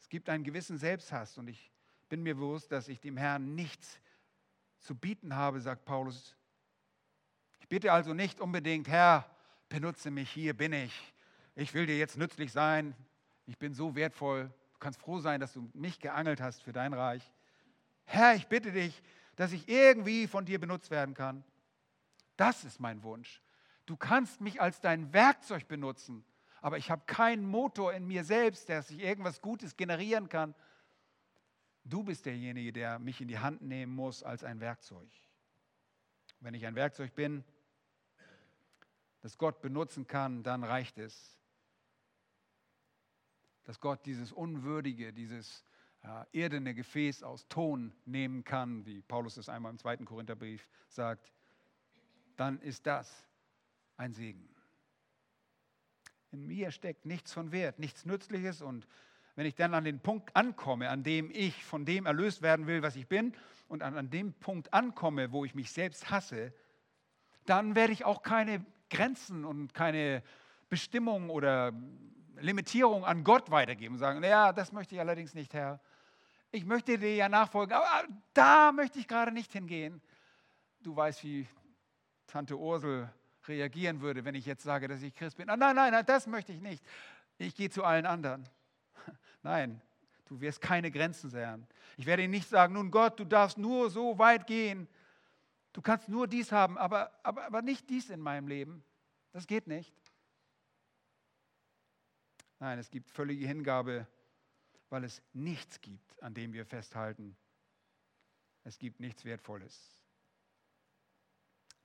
Es gibt einen gewissen Selbsthass und ich bin mir bewusst, dass ich dem Herrn nichts zu bieten habe, sagt Paulus. Ich bitte also nicht unbedingt, Herr, benutze mich, hier bin ich ich will dir jetzt nützlich sein, ich bin so wertvoll, kannst froh sein, dass du mich geangelt hast für dein Reich. Herr, ich bitte dich, dass ich irgendwie von dir benutzt werden kann. Das ist mein Wunsch. Du kannst mich als dein Werkzeug benutzen, aber ich habe keinen Motor in mir selbst, dass ich irgendwas Gutes generieren kann. Du bist derjenige, der mich in die Hand nehmen muss als ein Werkzeug. Wenn ich ein Werkzeug bin, das Gott benutzen kann, dann reicht es. Dass Gott dieses unwürdige, dieses ja, erdene Gefäß aus Ton nehmen kann, wie Paulus es einmal im zweiten Korintherbrief sagt, dann ist das ein Segen. In mir steckt nichts von Wert, nichts Nützliches und wenn ich dann an den Punkt ankomme, an dem ich von dem erlöst werden will, was ich bin, und an, an dem Punkt ankomme, wo ich mich selbst hasse, dann werde ich auch keine Grenzen und keine Bestimmung oder Limitierung an Gott weitergeben und sagen, ja, das möchte ich allerdings nicht, Herr. Ich möchte dir ja nachfolgen, aber da möchte ich gerade nicht hingehen. Du weißt, wie Tante Ursel reagieren würde, wenn ich jetzt sage, dass ich Christ bin. Ah, nein, nein, nein, das möchte ich nicht. Ich gehe zu allen anderen. Nein, du wirst keine Grenzen sehen. Ich werde ihnen nicht sagen, nun Gott, du darfst nur so weit gehen. Du kannst nur dies haben, aber, aber, aber nicht dies in meinem Leben. Das geht nicht. Nein, es gibt völlige Hingabe, weil es nichts gibt, an dem wir festhalten. Es gibt nichts Wertvolles.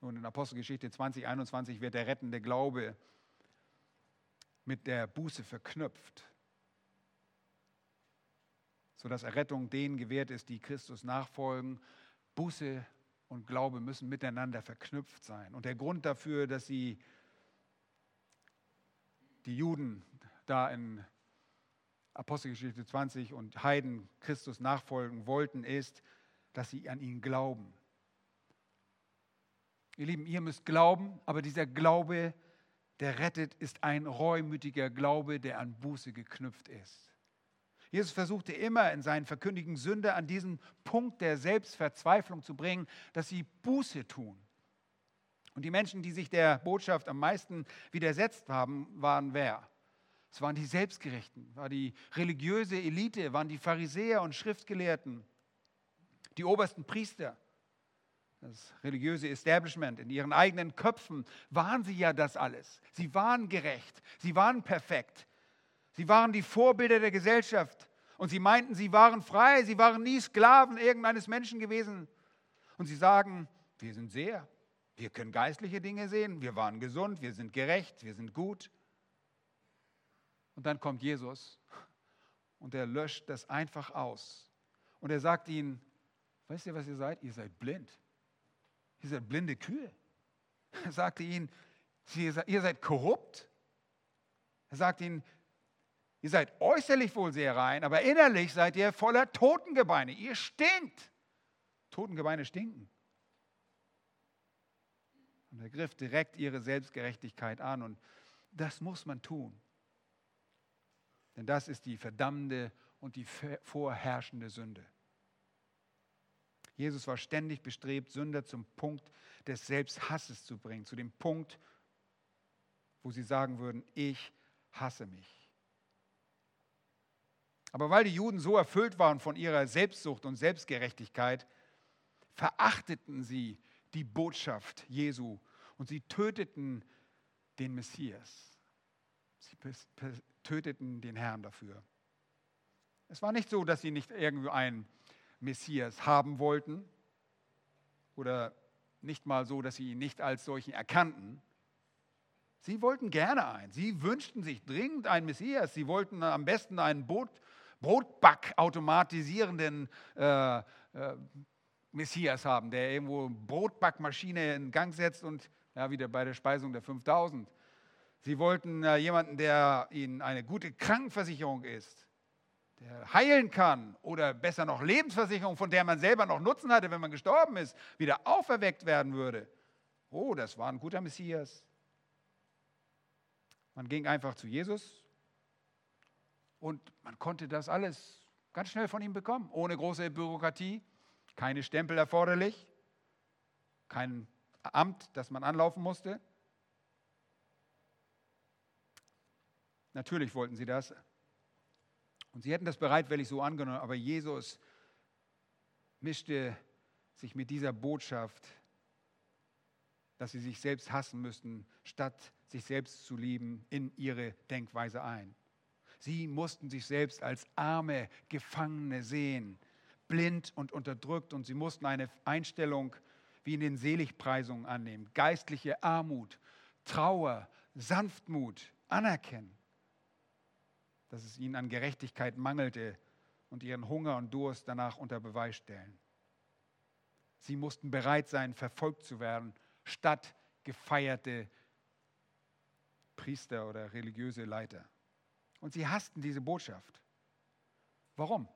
Nun, in Apostelgeschichte 20, 21 wird der rettende Glaube mit der Buße verknüpft, sodass Errettung denen gewährt ist, die Christus nachfolgen. Buße und Glaube müssen miteinander verknüpft sein. Und der Grund dafür, dass sie die Juden da in Apostelgeschichte 20 und Heiden Christus nachfolgen wollten, ist, dass sie an ihn glauben. Ihr Lieben, ihr müsst glauben, aber dieser Glaube, der rettet, ist ein reumütiger Glaube, der an Buße geknüpft ist. Jesus versuchte immer in seinen Verkündigen Sünde an diesen Punkt der Selbstverzweiflung zu bringen, dass sie Buße tun. Und die Menschen, die sich der Botschaft am meisten widersetzt haben, waren wer? Es waren die Selbstgerechten, war die religiöse Elite, waren die Pharisäer und Schriftgelehrten, die obersten Priester das religiöse Establishment, in ihren eigenen Köpfen waren sie ja das alles. Sie waren gerecht, sie waren perfekt, sie waren die Vorbilder der Gesellschaft und sie meinten, sie waren frei, sie waren nie Sklaven irgendeines Menschen gewesen. Und sie sagen, wir sind sehr, wir können geistliche Dinge sehen, wir waren gesund, wir sind gerecht, wir sind gut. Und dann kommt Jesus und er löscht das einfach aus. Und er sagt ihnen, weißt ihr, was ihr seid? Ihr seid blind. Ihr seid blinde Kühe. Er sagte ihnen, ihr seid korrupt. Er sagte ihnen, ihr seid äußerlich wohl sehr rein, aber innerlich seid ihr voller Totengebeine. Ihr stinkt. Totengebeine stinken. Und er griff direkt ihre Selbstgerechtigkeit an und das muss man tun. Denn das ist die verdammende und die vorherrschende Sünde. Jesus war ständig bestrebt, Sünder zum Punkt des Selbsthasses zu bringen, zu dem Punkt, wo sie sagen würden, ich hasse mich. Aber weil die Juden so erfüllt waren von ihrer Selbstsucht und Selbstgerechtigkeit, verachteten sie die Botschaft Jesu und sie töteten den Messias. Sie töteten den Herrn dafür. Es war nicht so, dass sie nicht irgendwie ein Messias haben wollten oder nicht mal so, dass sie ihn nicht als solchen erkannten. Sie wollten gerne einen. Sie wünschten sich dringend einen Messias. Sie wollten am besten einen Brot, Brotback-automatisierenden äh, äh, Messias haben, der irgendwo Brotbackmaschine in Gang setzt und ja, wieder bei der Speisung der 5000. Sie wollten äh, jemanden, der ihnen eine gute Krankenversicherung ist der heilen kann oder besser noch Lebensversicherung, von der man selber noch Nutzen hatte, wenn man gestorben ist, wieder auferweckt werden würde. Oh, das war ein guter Messias. Man ging einfach zu Jesus und man konnte das alles ganz schnell von ihm bekommen, ohne große Bürokratie, keine Stempel erforderlich, kein Amt, das man anlaufen musste. Natürlich wollten sie das, und sie hätten das bereitwillig so angenommen, aber Jesus mischte sich mit dieser Botschaft dass sie sich selbst hassen müssten, statt sich selbst zu lieben, in ihre Denkweise ein. Sie mussten sich selbst als arme Gefangene sehen, blind und unterdrückt und sie mussten eine Einstellung wie in den Seligpreisungen annehmen, geistliche Armut, Trauer, Sanftmut anerkennen, dass es ihnen an Gerechtigkeit mangelte und ihren Hunger und Durst danach unter Beweis stellen. Sie mussten bereit sein, verfolgt zu werden, statt gefeierte Priester oder religiöse Leiter. Und sie hassten diese Botschaft. Warum?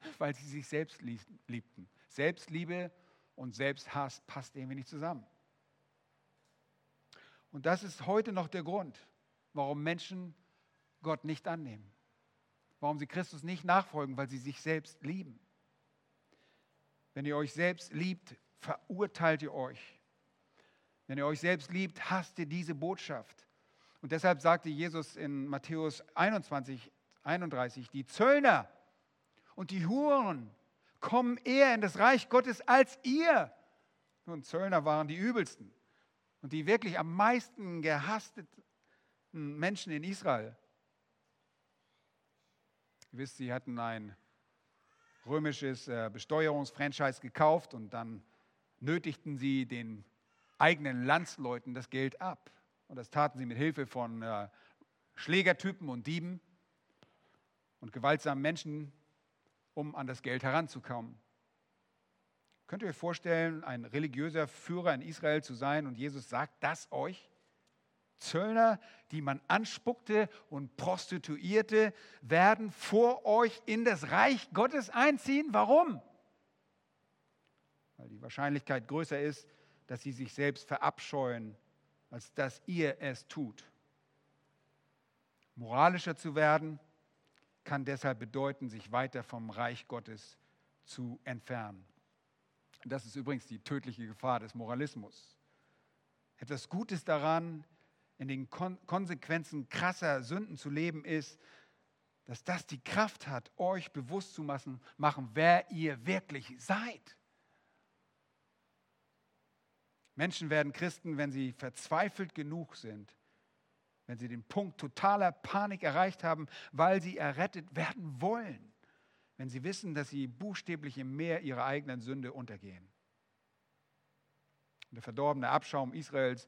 Weil sie sich selbst liebten. Selbstliebe und Selbsthass passt irgendwie nicht zusammen. Und das ist heute noch der Grund, warum Menschen Gott nicht annehmen. Warum sie Christus nicht nachfolgen, weil sie sich selbst lieben. Wenn ihr euch selbst liebt, verurteilt ihr euch. Wenn ihr euch selbst liebt, hasst ihr diese Botschaft. Und deshalb sagte Jesus in Matthäus 21, 31, die Zöllner und die Huren kommen eher in das Reich Gottes als ihr. Nun, Zöllner waren die übelsten und die wirklich am meisten gehassten Menschen in Israel. Ihr wisst, sie hatten ein römisches äh, Besteuerungsfranchise gekauft und dann nötigten sie den eigenen Landsleuten das Geld ab. Und das taten sie mit Hilfe von äh, Schlägertypen und Dieben und gewaltsamen Menschen, um an das Geld heranzukommen. Könnt ihr euch vorstellen, ein religiöser Führer in Israel zu sein und Jesus sagt das euch? Zöllner, die man anspuckte und Prostituierte, werden vor euch in das Reich Gottes einziehen. Warum? Weil die Wahrscheinlichkeit größer ist, dass sie sich selbst verabscheuen als dass ihr es tut. Moralischer zu werden kann deshalb bedeuten, sich weiter vom Reich Gottes zu entfernen. Das ist übrigens die tödliche Gefahr des Moralismus. Etwas Gutes daran, in den Konsequenzen krasser Sünden zu leben, ist, dass das die Kraft hat, euch bewusst zu machen, wer ihr wirklich seid. Menschen werden Christen, wenn sie verzweifelt genug sind, wenn sie den Punkt totaler Panik erreicht haben, weil sie errettet werden wollen, wenn sie wissen, dass sie buchstäblich im Meer ihrer eigenen Sünde untergehen. Der verdorbene Abschaum Israels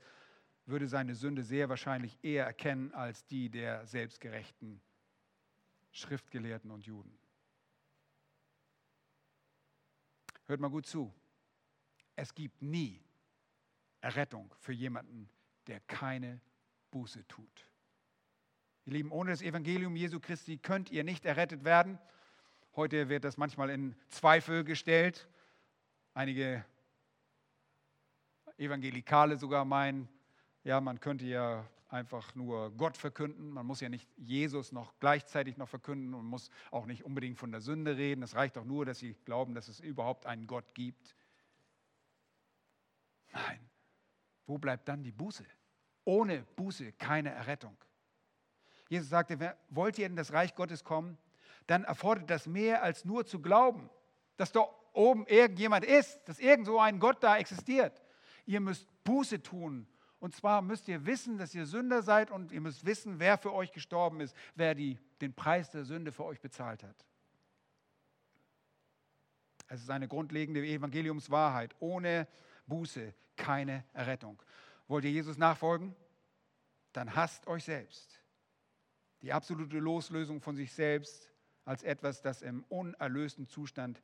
würde seine Sünde sehr wahrscheinlich eher erkennen als die der selbstgerechten Schriftgelehrten und Juden. Hört mal gut zu. Es gibt nie Errettung für jemanden, der keine Buße tut. Ihr Lieben, ohne das Evangelium Jesu Christi könnt ihr nicht errettet werden. Heute wird das manchmal in Zweifel gestellt. Einige Evangelikale sogar meinen, ja, man könnte ja einfach nur Gott verkünden. Man muss ja nicht Jesus noch gleichzeitig noch verkünden und muss auch nicht unbedingt von der Sünde reden. Es reicht doch nur, dass sie glauben, dass es überhaupt einen Gott gibt. Nein, wo bleibt dann die Buße? Ohne Buße keine Errettung. Jesus sagte, wollt ihr in das Reich Gottes kommen, dann erfordert das mehr als nur zu glauben, dass da oben irgendjemand ist, dass irgend so ein Gott da existiert. Ihr müsst Buße tun. Und zwar müsst ihr wissen, dass ihr Sünder seid und ihr müsst wissen, wer für euch gestorben ist, wer die, den Preis der Sünde für euch bezahlt hat. Es ist eine grundlegende Evangeliumswahrheit. Ohne Buße, keine Errettung. Wollt ihr Jesus nachfolgen? Dann hasst euch selbst. Die absolute Loslösung von sich selbst als etwas, das im unerlösten Zustand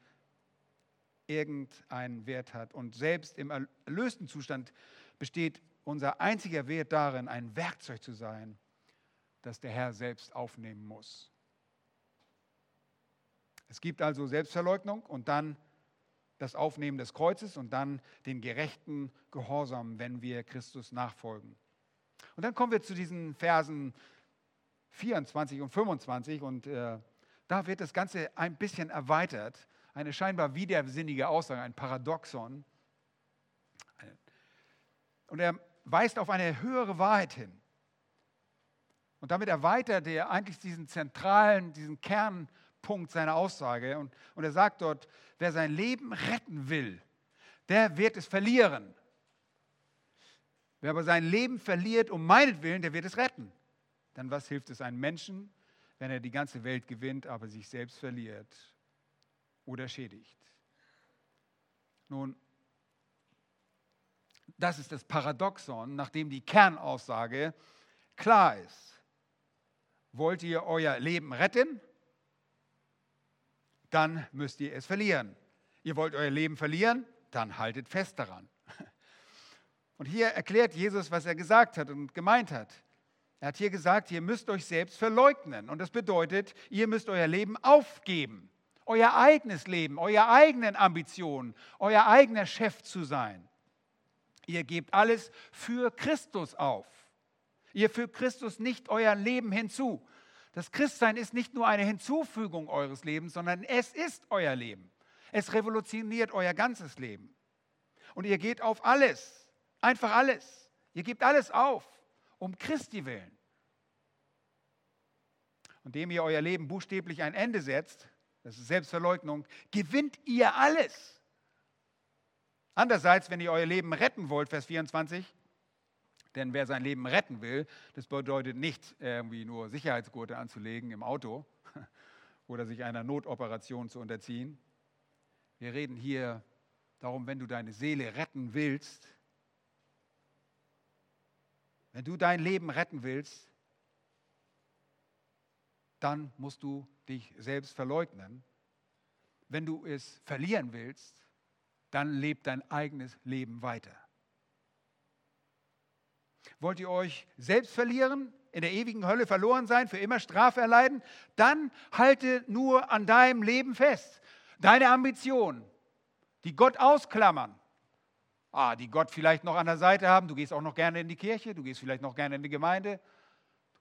irgendeinen Wert hat. Und selbst im erlösten Zustand besteht unser einziger Wert darin, ein Werkzeug zu sein, das der Herr selbst aufnehmen muss. Es gibt also Selbstverleugnung und dann das Aufnehmen des Kreuzes und dann den gerechten Gehorsam, wenn wir Christus nachfolgen. Und dann kommen wir zu diesen Versen 24 und 25 und äh, da wird das Ganze ein bisschen erweitert. Eine scheinbar widersinnige Aussage, ein Paradoxon. Und er weist auf eine höhere Wahrheit hin. Und damit erweitert er eigentlich diesen zentralen, diesen Kern Punkt seiner Aussage. Und, und er sagt dort, wer sein Leben retten will, der wird es verlieren. Wer aber sein Leben verliert um meinetwillen, der wird es retten. Dann was hilft es einem Menschen, wenn er die ganze Welt gewinnt, aber sich selbst verliert oder schädigt? Nun, das ist das Paradoxon, nachdem die Kernaussage klar ist. Wollt ihr euer Leben retten? Dann müsst ihr es verlieren. Ihr wollt euer Leben verlieren? Dann haltet fest daran. Und hier erklärt Jesus, was er gesagt hat und gemeint hat. Er hat hier gesagt, ihr müsst euch selbst verleugnen. Und das bedeutet, ihr müsst euer Leben aufgeben. Euer eigenes Leben, eure eigenen Ambitionen, euer eigener Chef zu sein. Ihr gebt alles für Christus auf. Ihr fügt Christus nicht euer Leben hinzu. Das Christsein ist nicht nur eine Hinzufügung eures Lebens, sondern es ist euer Leben. Es revolutioniert euer ganzes Leben. Und ihr geht auf alles, einfach alles. Ihr gebt alles auf, um Christi willen. Und dem ihr euer Leben buchstäblich ein Ende setzt, das ist Selbstverleugnung, gewinnt ihr alles. Andererseits, wenn ihr euer Leben retten wollt, Vers 24, denn wer sein Leben retten will, das bedeutet nicht irgendwie nur Sicherheitsgurte anzulegen im Auto oder sich einer Notoperation zu unterziehen. Wir reden hier darum, wenn du deine Seele retten willst, wenn du dein Leben retten willst, dann musst du dich selbst verleugnen. Wenn du es verlieren willst, dann lebt dein eigenes Leben weiter. Wollt ihr euch selbst verlieren, in der ewigen Hölle verloren sein, für immer Strafe erleiden? Dann halte nur an deinem Leben fest. Deine Ambitionen, die Gott ausklammern, ah, die Gott vielleicht noch an der Seite haben. Du gehst auch noch gerne in die Kirche, du gehst vielleicht noch gerne in die Gemeinde.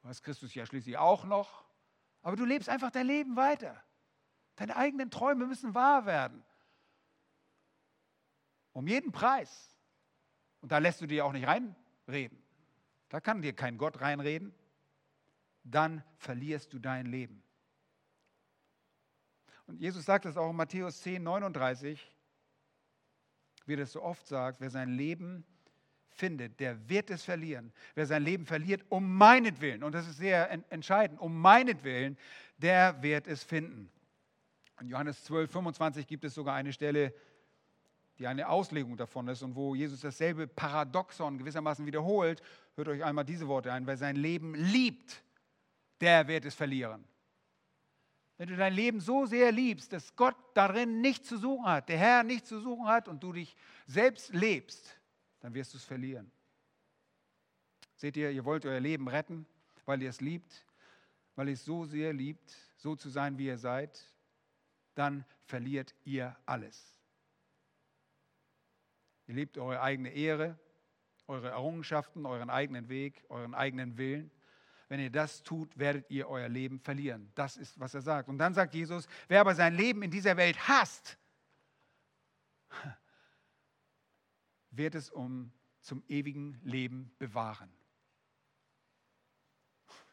Du hast Christus ja schließlich auch noch. Aber du lebst einfach dein Leben weiter. Deine eigenen Träume müssen wahr werden. Um jeden Preis. Und da lässt du dir auch nicht reinreden. Da kann dir kein Gott reinreden. Dann verlierst du dein Leben. Und Jesus sagt das auch in Matthäus 10, 39, wie er das so oft sagt, wer sein Leben findet, der wird es verlieren. Wer sein Leben verliert, um meinetwillen, und das ist sehr entscheidend, um meinetwillen, der wird es finden. In Johannes 12, 25 gibt es sogar eine Stelle, die eine Auslegung davon ist und wo Jesus dasselbe Paradoxon gewissermaßen wiederholt. Hört euch einmal diese Worte ein. Wer sein Leben liebt, der wird es verlieren. Wenn du dein Leben so sehr liebst, dass Gott darin nichts zu suchen hat, der Herr nichts zu suchen hat und du dich selbst lebst, dann wirst du es verlieren. Seht ihr, ihr wollt euer Leben retten, weil ihr es liebt, weil ihr es so sehr liebt, so zu sein, wie ihr seid, dann verliert ihr alles. Ihr liebt eure eigene Ehre, eure Errungenschaften, euren eigenen Weg, euren eigenen Willen. Wenn ihr das tut, werdet ihr euer Leben verlieren. Das ist, was er sagt. Und dann sagt Jesus, wer aber sein Leben in dieser Welt hasst, wird es um zum ewigen Leben bewahren.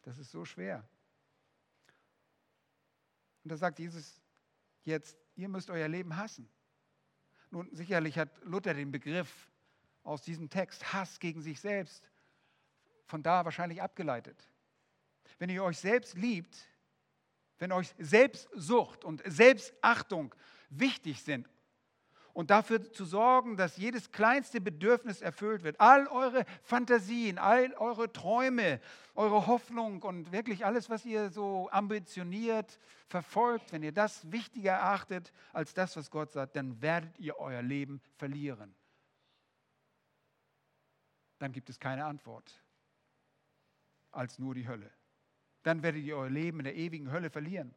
Das ist so schwer. Und da sagt Jesus jetzt, ihr müsst euer Leben hassen. Nun, sicherlich hat Luther den Begriff aus diesem Text Hass gegen sich selbst von da wahrscheinlich abgeleitet. Wenn ihr euch selbst liebt, wenn euch Selbstsucht und Selbstachtung wichtig sind und dafür zu sorgen, dass jedes kleinste Bedürfnis erfüllt wird. All eure Fantasien, all eure Träume, eure Hoffnung und wirklich alles, was ihr so ambitioniert verfolgt, wenn ihr das wichtiger erachtet als das, was Gott sagt, dann werdet ihr euer Leben verlieren. Dann gibt es keine Antwort als nur die Hölle. Dann werdet ihr euer Leben in der ewigen Hölle verlieren.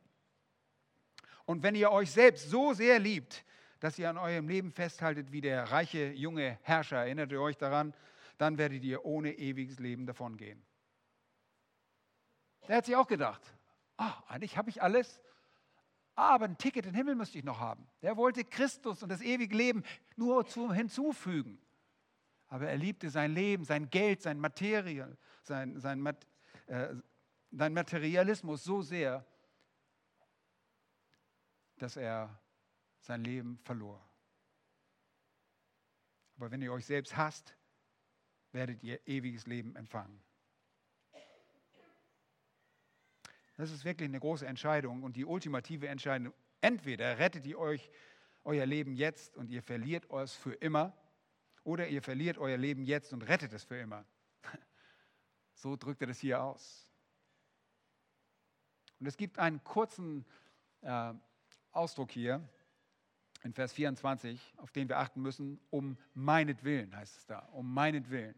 Und wenn ihr euch selbst so sehr liebt, dass ihr an eurem Leben festhaltet wie der reiche junge Herrscher. Erinnert ihr euch daran? Dann werdet ihr ohne ewiges Leben davongehen. Der hat sich auch gedacht, ach, eigentlich habe ich alles, aber ein Ticket in den Himmel müsste ich noch haben. Der wollte Christus und das ewige Leben nur zu, hinzufügen. Aber er liebte sein Leben, sein Geld, sein Material, sein, sein, äh, sein Materialismus so sehr, dass er sein Leben verlor. Aber wenn ihr euch selbst hasst, werdet ihr ewiges Leben empfangen. Das ist wirklich eine große Entscheidung und die ultimative Entscheidung. Entweder rettet ihr euch euer Leben jetzt und ihr verliert es für immer, oder ihr verliert euer Leben jetzt und rettet es für immer. So drückt er das hier aus. Und es gibt einen kurzen äh, Ausdruck hier in Vers 24, auf den wir achten müssen, um meinetwillen heißt es da, um meinetwillen.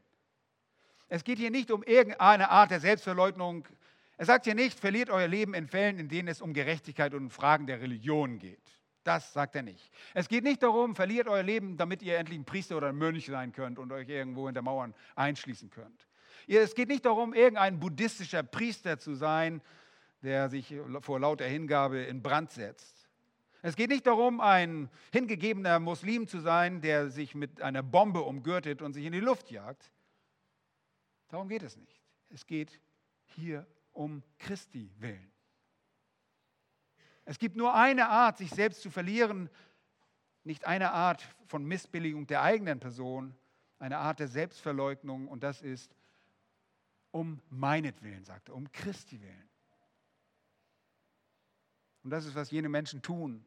Es geht hier nicht um irgendeine Art der Selbstverleugnung. Er sagt hier nicht, verliert euer Leben in Fällen, in denen es um Gerechtigkeit und Fragen der Religion geht. Das sagt er nicht. Es geht nicht darum, verliert euer Leben, damit ihr endlich ein Priester oder ein Mönch sein könnt und euch irgendwo in der Mauern einschließen könnt. Es geht nicht darum, irgendein buddhistischer Priester zu sein, der sich vor lauter Hingabe in Brand setzt. Es geht nicht darum, ein hingegebener Muslim zu sein, der sich mit einer Bombe umgürtet und sich in die Luft jagt. Darum geht es nicht. Es geht hier um Christi willen. Es gibt nur eine Art, sich selbst zu verlieren, nicht eine Art von Missbilligung der eigenen Person, eine Art der Selbstverleugnung und das ist um meinetwillen, sagt er, um Christi willen. Und das ist, was jene Menschen tun,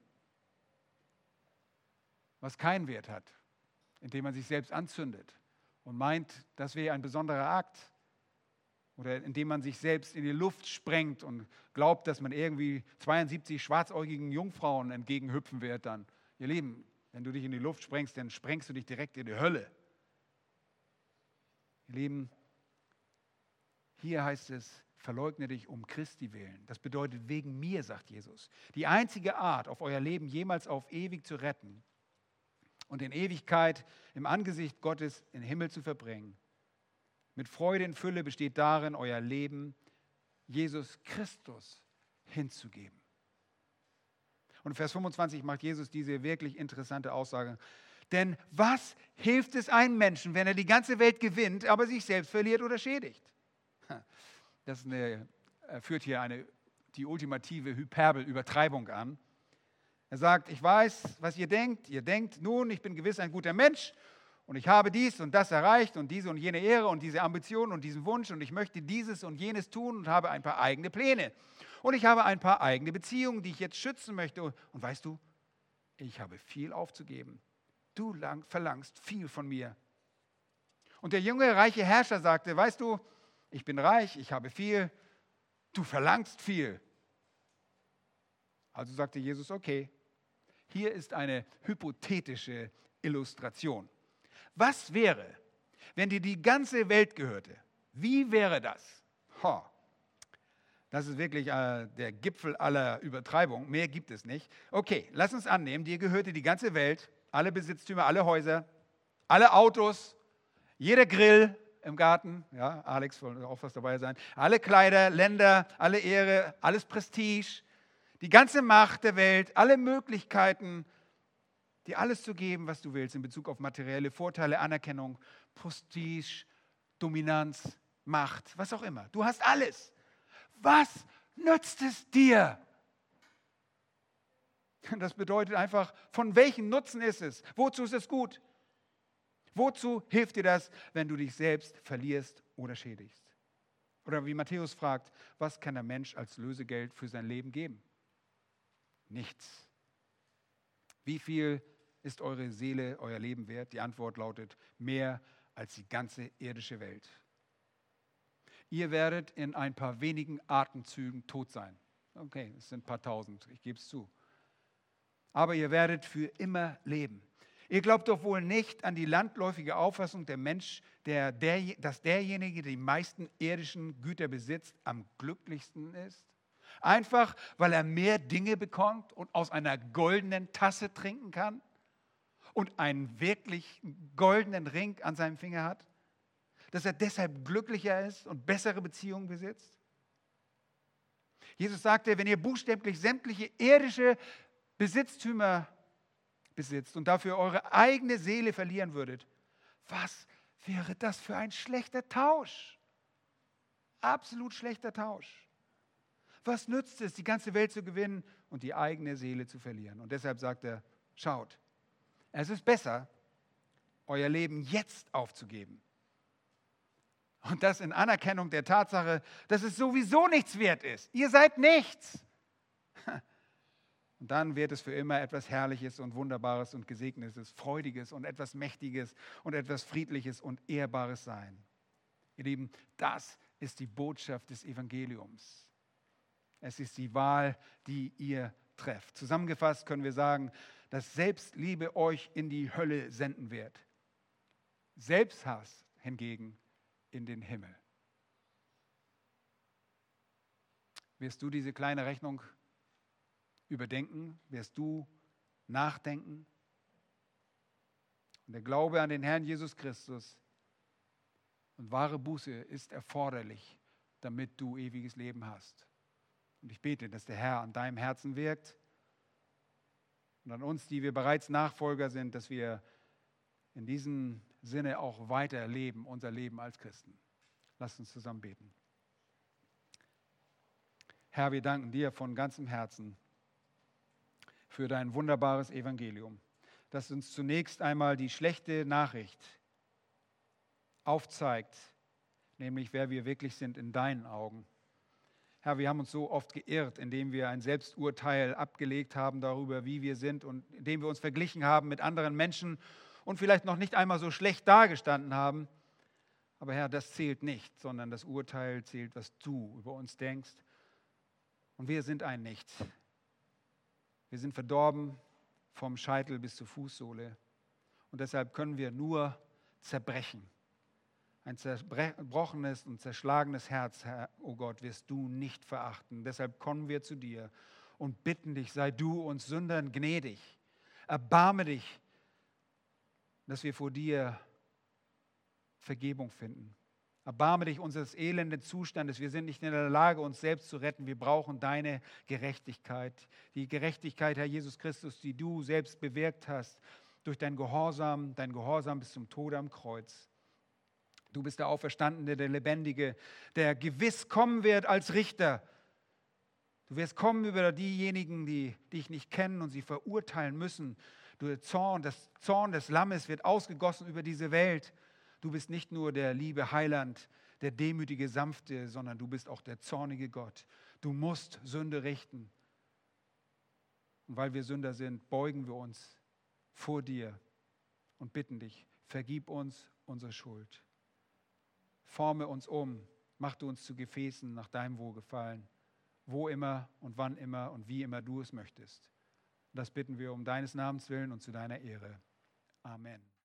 was keinen Wert hat, indem man sich selbst anzündet und meint, das wäre ein besonderer Akt. Oder indem man sich selbst in die Luft sprengt und glaubt, dass man irgendwie 72 schwarzäugigen Jungfrauen entgegenhüpfen wird dann. Ihr Lieben, wenn du dich in die Luft sprengst, dann sprengst du dich direkt in die Hölle. Ihr Lieben, hier heißt es, verleugne dich um Christi willen. Das bedeutet wegen mir, sagt Jesus. Die einzige Art, auf euer Leben jemals auf ewig zu retten und in Ewigkeit im Angesicht Gottes in den Himmel zu verbringen, mit Freude in Fülle besteht darin, euer Leben Jesus Christus hinzugeben. Und Vers 25 macht Jesus diese wirklich interessante Aussage. Denn was hilft es einem Menschen, wenn er die ganze Welt gewinnt, aber sich selbst verliert oder schädigt? Das eine, er führt hier eine, die ultimative Hyperbel-Übertreibung an. Er sagt, ich weiß, was ihr denkt. Ihr denkt, nun, ich bin gewiss ein guter Mensch und ich habe dies und das erreicht und diese und jene Ehre und diese Ambition und diesen Wunsch und ich möchte dieses und jenes tun und habe ein paar eigene Pläne. Und ich habe ein paar eigene Beziehungen, die ich jetzt schützen möchte. Und weißt du, ich habe viel aufzugeben. Du lang, verlangst viel von mir. Und der junge, reiche Herrscher sagte, weißt du, ich bin reich, ich habe viel, du verlangst viel. Also sagte Jesus, okay, hier ist eine hypothetische Illustration. Was wäre, wenn dir die ganze Welt gehörte? Wie wäre das? Ha. Das ist wirklich äh, der Gipfel aller Übertreibung. Mehr gibt es nicht. Okay, lass uns annehmen, dir gehörte die ganze Welt, alle Besitztümer, alle Häuser, alle Autos, jeder Grill, im Garten. Ja, Alex soll auch was dabei sein. Alle Kleider, Länder, alle Ehre, alles Prestige, die ganze Macht der Welt, alle Möglichkeiten, dir alles zu geben, was du willst in Bezug auf materielle Vorteile, Anerkennung, Prestige, Dominanz, Macht, was auch immer. Du hast alles. Was nützt es dir? Das bedeutet einfach, von welchem Nutzen ist es? Wozu ist es gut? Wozu hilft dir das, wenn du dich selbst verlierst oder schädigst? Oder wie Matthäus fragt, was kann der Mensch als Lösegeld für sein Leben geben? Nichts. Wie viel ist eure Seele, euer Leben wert? Die Antwort lautet, mehr als die ganze irdische Welt. Ihr werdet in ein paar wenigen Atemzügen tot sein. Okay, es sind ein paar tausend, ich gebe es zu. Aber ihr werdet für immer leben. Ihr glaubt doch wohl nicht an die landläufige Auffassung der Mensch, der, der, dass derjenige, der die meisten irdischen Güter besitzt, am glücklichsten ist? Einfach, weil er mehr Dinge bekommt und aus einer goldenen Tasse trinken kann und einen wirklich goldenen Ring an seinem Finger hat? Dass er deshalb glücklicher ist und bessere Beziehungen besitzt? Jesus sagte, wenn ihr buchstäblich sämtliche irdische Besitztümer besitzt und dafür eure eigene Seele verlieren würdet, was wäre das für ein schlechter Tausch? Absolut schlechter Tausch. Was nützt es, die ganze Welt zu gewinnen und die eigene Seele zu verlieren? Und deshalb sagt er, schaut, es ist besser, euer Leben jetzt aufzugeben. Und das in Anerkennung der Tatsache, dass es sowieso nichts wert ist. Ihr seid nichts. Und dann wird es für immer etwas Herrliches und Wunderbares und Gesegnetes, Freudiges und etwas Mächtiges und etwas Friedliches und Ehrbares sein. Ihr Lieben, das ist die Botschaft des Evangeliums. Es ist die Wahl, die ihr trefft. Zusammengefasst können wir sagen, dass Selbstliebe euch in die Hölle senden wird. Selbsthass hingegen in den Himmel. Wirst du diese kleine Rechnung überdenken? Wirst du nachdenken? Und der Glaube an den Herrn Jesus Christus und wahre Buße ist erforderlich, damit du ewiges Leben hast. Und ich bete, dass der Herr an deinem Herzen wirkt und an uns, die wir bereits Nachfolger sind, dass wir in diesem Sinne auch weiter leben, unser Leben als Christen. Lasst uns zusammen beten. Herr, wir danken dir von ganzem Herzen für dein wunderbares Evangelium, das uns zunächst einmal die schlechte Nachricht aufzeigt, nämlich wer wir wirklich sind in deinen Augen. Herr, wir haben uns so oft geirrt, indem wir ein Selbsturteil abgelegt haben darüber, wie wir sind und indem wir uns verglichen haben mit anderen Menschen und vielleicht noch nicht einmal so schlecht dagestanden haben. Aber Herr, das zählt nicht, sondern das Urteil zählt, was du über uns denkst. Und wir sind ein Nichts. Wir sind verdorben vom Scheitel bis zur Fußsohle. Und deshalb können wir nur zerbrechen. Ein zerbrochenes und zerschlagenes Herz, Herr, oh Gott, wirst du nicht verachten. Deshalb kommen wir zu dir und bitten dich, sei du uns Sündern gnädig. Erbarme dich dass wir vor dir Vergebung finden. Erbarme dich unseres elenden Zustandes. Wir sind nicht in der Lage, uns selbst zu retten. Wir brauchen deine Gerechtigkeit. Die Gerechtigkeit, Herr Jesus Christus, die du selbst bewirkt hast durch dein Gehorsam, dein Gehorsam bis zum Tode am Kreuz. Du bist der Auferstandene, der Lebendige, der gewiss kommen wird als Richter. Du wirst kommen über diejenigen, die dich nicht kennen und sie verurteilen müssen der Zorn, das Zorn des Lammes wird ausgegossen über diese Welt. Du bist nicht nur der liebe Heiland, der demütige Sanfte, sondern du bist auch der zornige Gott. Du musst Sünde richten. Und weil wir Sünder sind, beugen wir uns vor dir und bitten dich, vergib uns unsere Schuld. Forme uns um, mach du uns zu Gefäßen nach deinem Wohlgefallen, wo immer und wann immer und wie immer du es möchtest. Das bitten wir um deines Namens willen und zu deiner Ehre. Amen.